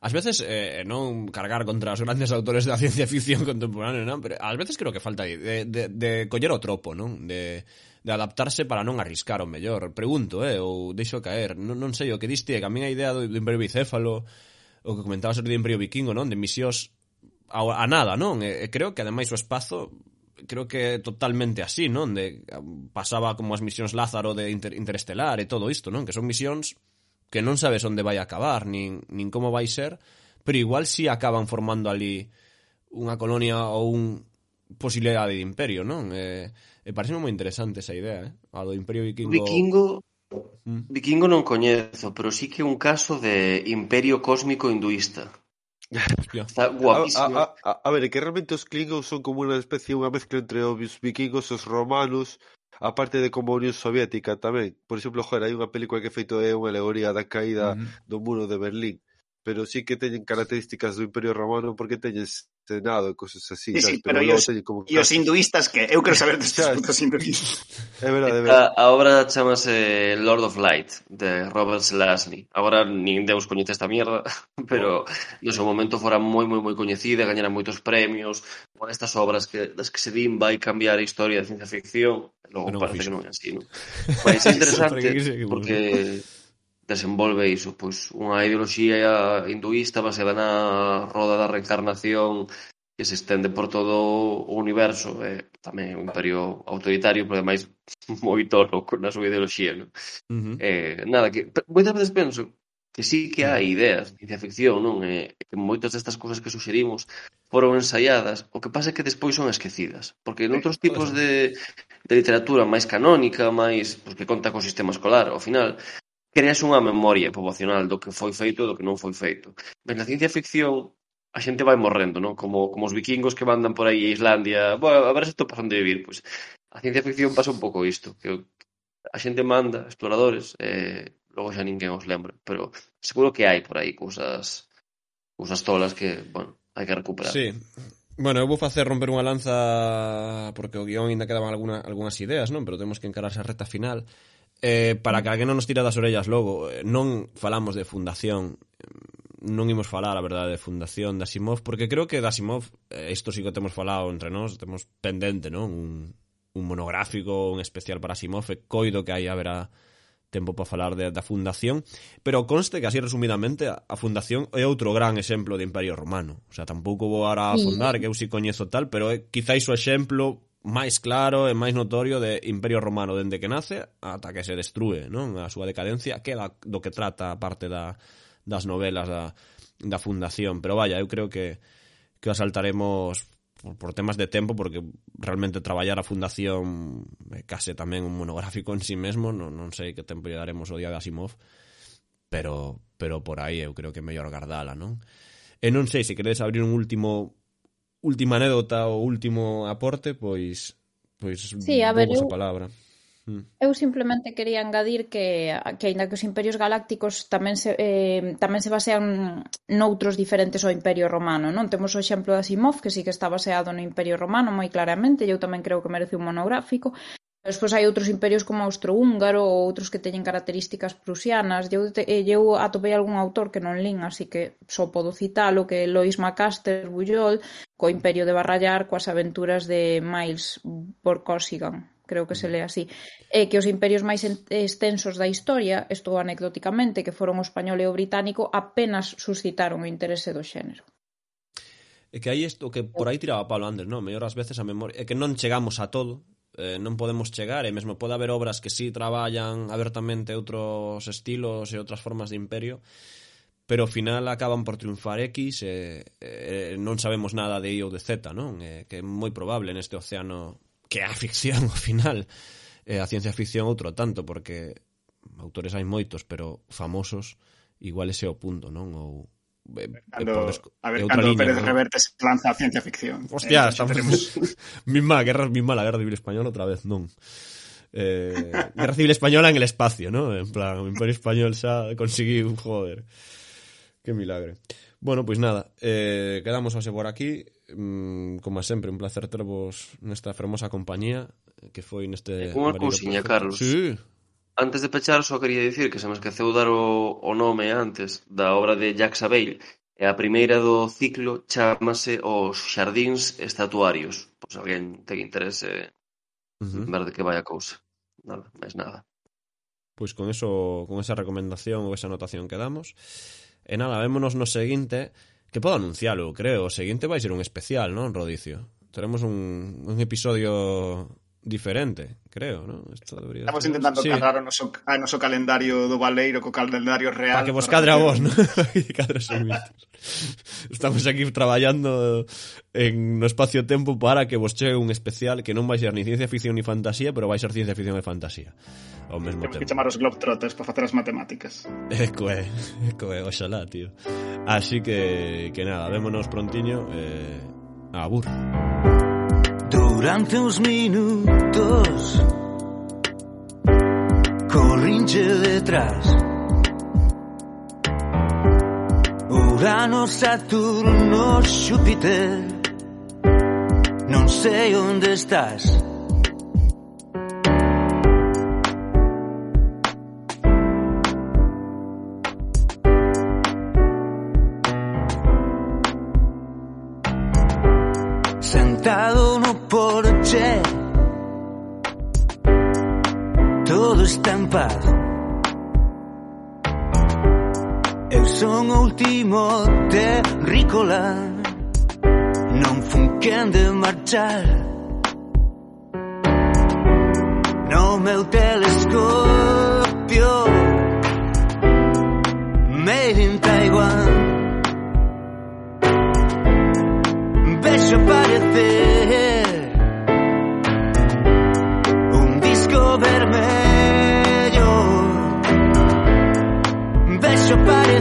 S4: Ás veces, eh, eh non cargar contra os grandes autores da ciencia ficción contemporánea, non? pero ás veces creo que falta aí de, de, de coller o tropo, non? De, de adaptarse para non arriscar o mellor. Pregunto, eh, ou deixo caer. Non, non sei, o que diste, que a mí a idea do, do Imperio Bicéfalo, o que comentabas do Imperio Vikingo, non? De misións a, a nada, non? E, e creo que ademais o espazo creo que totalmente así, non? De, pasaba como as misións Lázaro de inter, Interestelar e todo isto, non? Que son misións que non sabes onde vai acabar, nin, nin como vai ser, pero igual si sí acaban formando ali unha colonia ou un posibilidade de imperio, non? E, e parece moi interesante esa idea, eh? A do imperio vikingo...
S6: Vikingo mm. Vikingo non coñezo, pero sí que un caso de imperio cósmico hinduista. Está guapísimo.
S8: A, a, a, a ver, que realmente os Klingons son como unha especie, unha mezcla entre os vikingos, os romanos, a parte de como a Unión Soviética tamén. Por exemplo, joder, hai unha película que feito é unha alegoría da caída uh -huh. do muro de Berlín, pero sí que teñen características do Imperio Romano porque teñes nada, cosas así.
S7: Sí, sí, pero, pero os, como... e os hinduistas que? Eu quero saber destes putos hinduistas.
S8: É verdade, é verdade.
S6: A, a obra chamase Lord of Light, de Robert Lashley. Agora nin Deus coñece esta mierda, pero no seu momento fora moi, moi, moi coñecida, gañara moitos premios, con estas obras que das que se din vai cambiar a historia de ciencia ficción, logo no, parece que non é así, non? Pois é interesante, porque desenvolve iso, pois unha ideoloxía hinduísta baseada na roda da reencarnación que se estende por todo o universo, e eh, tamén un imperio autoritario, pero ademais moi tolo na súa ideoloxía, non? Uh -huh. eh, nada, que moitas veces penso que sí que hai ideas, ciencia ficción, non? E eh, que moitas destas cousas que suxerimos foron ensaiadas, o que pasa é que despois son esquecidas, porque noutros tipos de, de literatura máis canónica, máis pues, que conta co sistema escolar, ao final, creas unha memoria poboacional do que foi feito e do que non foi feito. Mas na ciencia ficción a xente vai morrendo, non? Como, como os vikingos que mandan por aí a Islandia, bueno, a ver se estou pasando de vivir, pois. A ciencia ficción pasa un pouco isto, que a xente manda exploradores, eh, logo xa ninguén os lembra, pero seguro que hai por aí cousas cousas tolas que, bueno, hai que recuperar.
S4: Sí. Bueno, eu vou facer romper unha lanza porque o guión ainda quedaban alguna, algunhas ideas, non? Pero temos que encararse a reta final. Eh, para que alguén non nos tira das orellas logo, eh, non falamos de fundación, eh, non imos falar, a verdade, de fundación de Asimov, porque creo que de Asimov, eh, isto sí que temos falado entre nós, temos pendente, non? Un, un monográfico, un especial para Asimov, e coido que aí haberá tempo para falar de, da fundación, pero conste que así resumidamente a, a fundación é outro gran exemplo de Imperio Romano. O sea, tampouco vou ahora a afondar, que eu si coñezo tal, pero é quizáis o exemplo máis claro e máis notorio de Imperio Romano dende que nace ata que se destrue, non? A súa decadencia, que da, do que trata a parte da, das novelas da, da fundación, pero vaya, eu creo que que os saltaremos por, por temas de tempo porque realmente traballar a fundación é case tamén un monográfico en sí mesmo, non, non sei que tempo lle daremos o día de Asimov, pero pero por aí eu creo que é mellor gardala, non? E non sei se queredes abrir un último última anécdota ou último aporte, pois pois
S5: sí, a ver, eu,
S4: a palabra.
S5: Mm. Eu simplemente quería engadir que, que aínda que os imperios galácticos tamén se, eh, tamén se basean noutros diferentes ao imperio romano, non? Temos o exemplo de Asimov, que sí que está baseado no imperio romano moi claramente, e eu tamén creo que merece un monográfico, Despois hai outros imperios como o austrohúngaro ou outros que teñen características prusianas. Eu, te, eh, eu atopei algún autor que non lin, así que só podo citalo, que é Lois Macaster Bullol, co Imperio de Barrallar, coas aventuras de Miles Borkosigan creo que se lee así, é que os imperios máis extensos da historia, isto anecdóticamente, que foron o español e o británico, apenas suscitaron o interese do xénero.
S4: É que aí isto que por aí tiraba Pablo Anders, non? Mellor ás veces a memoria, é que non chegamos a todo, eh, non podemos chegar e mesmo pode haber obras que sí traballan abertamente outros estilos e outras formas de imperio pero ao final acaban por triunfar X e, e non sabemos nada de I ou de Z, non? E, que é moi probable neste océano que é a ficción ao final e a ciencia ficción outro tanto porque autores hai moitos, pero famosos igual ese é o punto, non? Ou
S7: Cando, a ver, línea, Pérez ¿no? Reverte se lanza a ciencia ficción.
S4: Hostia, eh, estamos... Tenemos... misma, guerra, misma la guerra civil española otra vez, non. Eh, guerra civil española en el espacio, ¿no? En plan, o Imperio Español xa conseguiu, joder. Que milagre. Bueno, pois pues nada, eh, quedamos hoxe por aquí. Mm, como sempre, un placer tervos nesta fermosa compañía que foi neste...
S6: Unha cousiña, Carlos.
S4: Sí.
S6: Antes de pechar, só quería dicir que se me esqueceu dar o, o nome antes da obra de Jacques Abel, e a primeira do ciclo chamase Os Xardíns Estatuarios, por se alguén ten interese uh -huh. ver de que vai a cousa. Nada, máis nada.
S4: Pois con eso, con esa recomendación ou esa anotación que damos, e nada, vémonos no seguinte, que podo anuncialo, creo, o seguinte vai ser un especial, non, Rodicio? Teremos un, un episodio diferente, creo, ¿no?
S7: Esto debería Estamos ser... intentando sí. cadrar o noso, a noso calendario do Baleiro co calendario real.
S4: Para que vos cadra vos, ¿no? Estamos aquí traballando en no espacio-tempo para que vos chegue un especial que non vai ser ni ciencia ficción ni fantasía, pero vai ser ciencia ficción e fantasía. Ao mesmo
S7: Temos tempo. que chamar os Globetrotters para facer as matemáticas.
S4: Eco é, eco é, oxalá, tío. Así que, que nada, vémonos prontiño. Eh, abur. Abur. Durante uns minutos corrinche detrás. Urano, Saturno, Júpiter
S1: Non sei onde estás l'ultimo terricola. Non fu de marchar. No meu telescopio. Made in Taiwan. Vejo aparecer un disco vermelho. Vejo aparecer.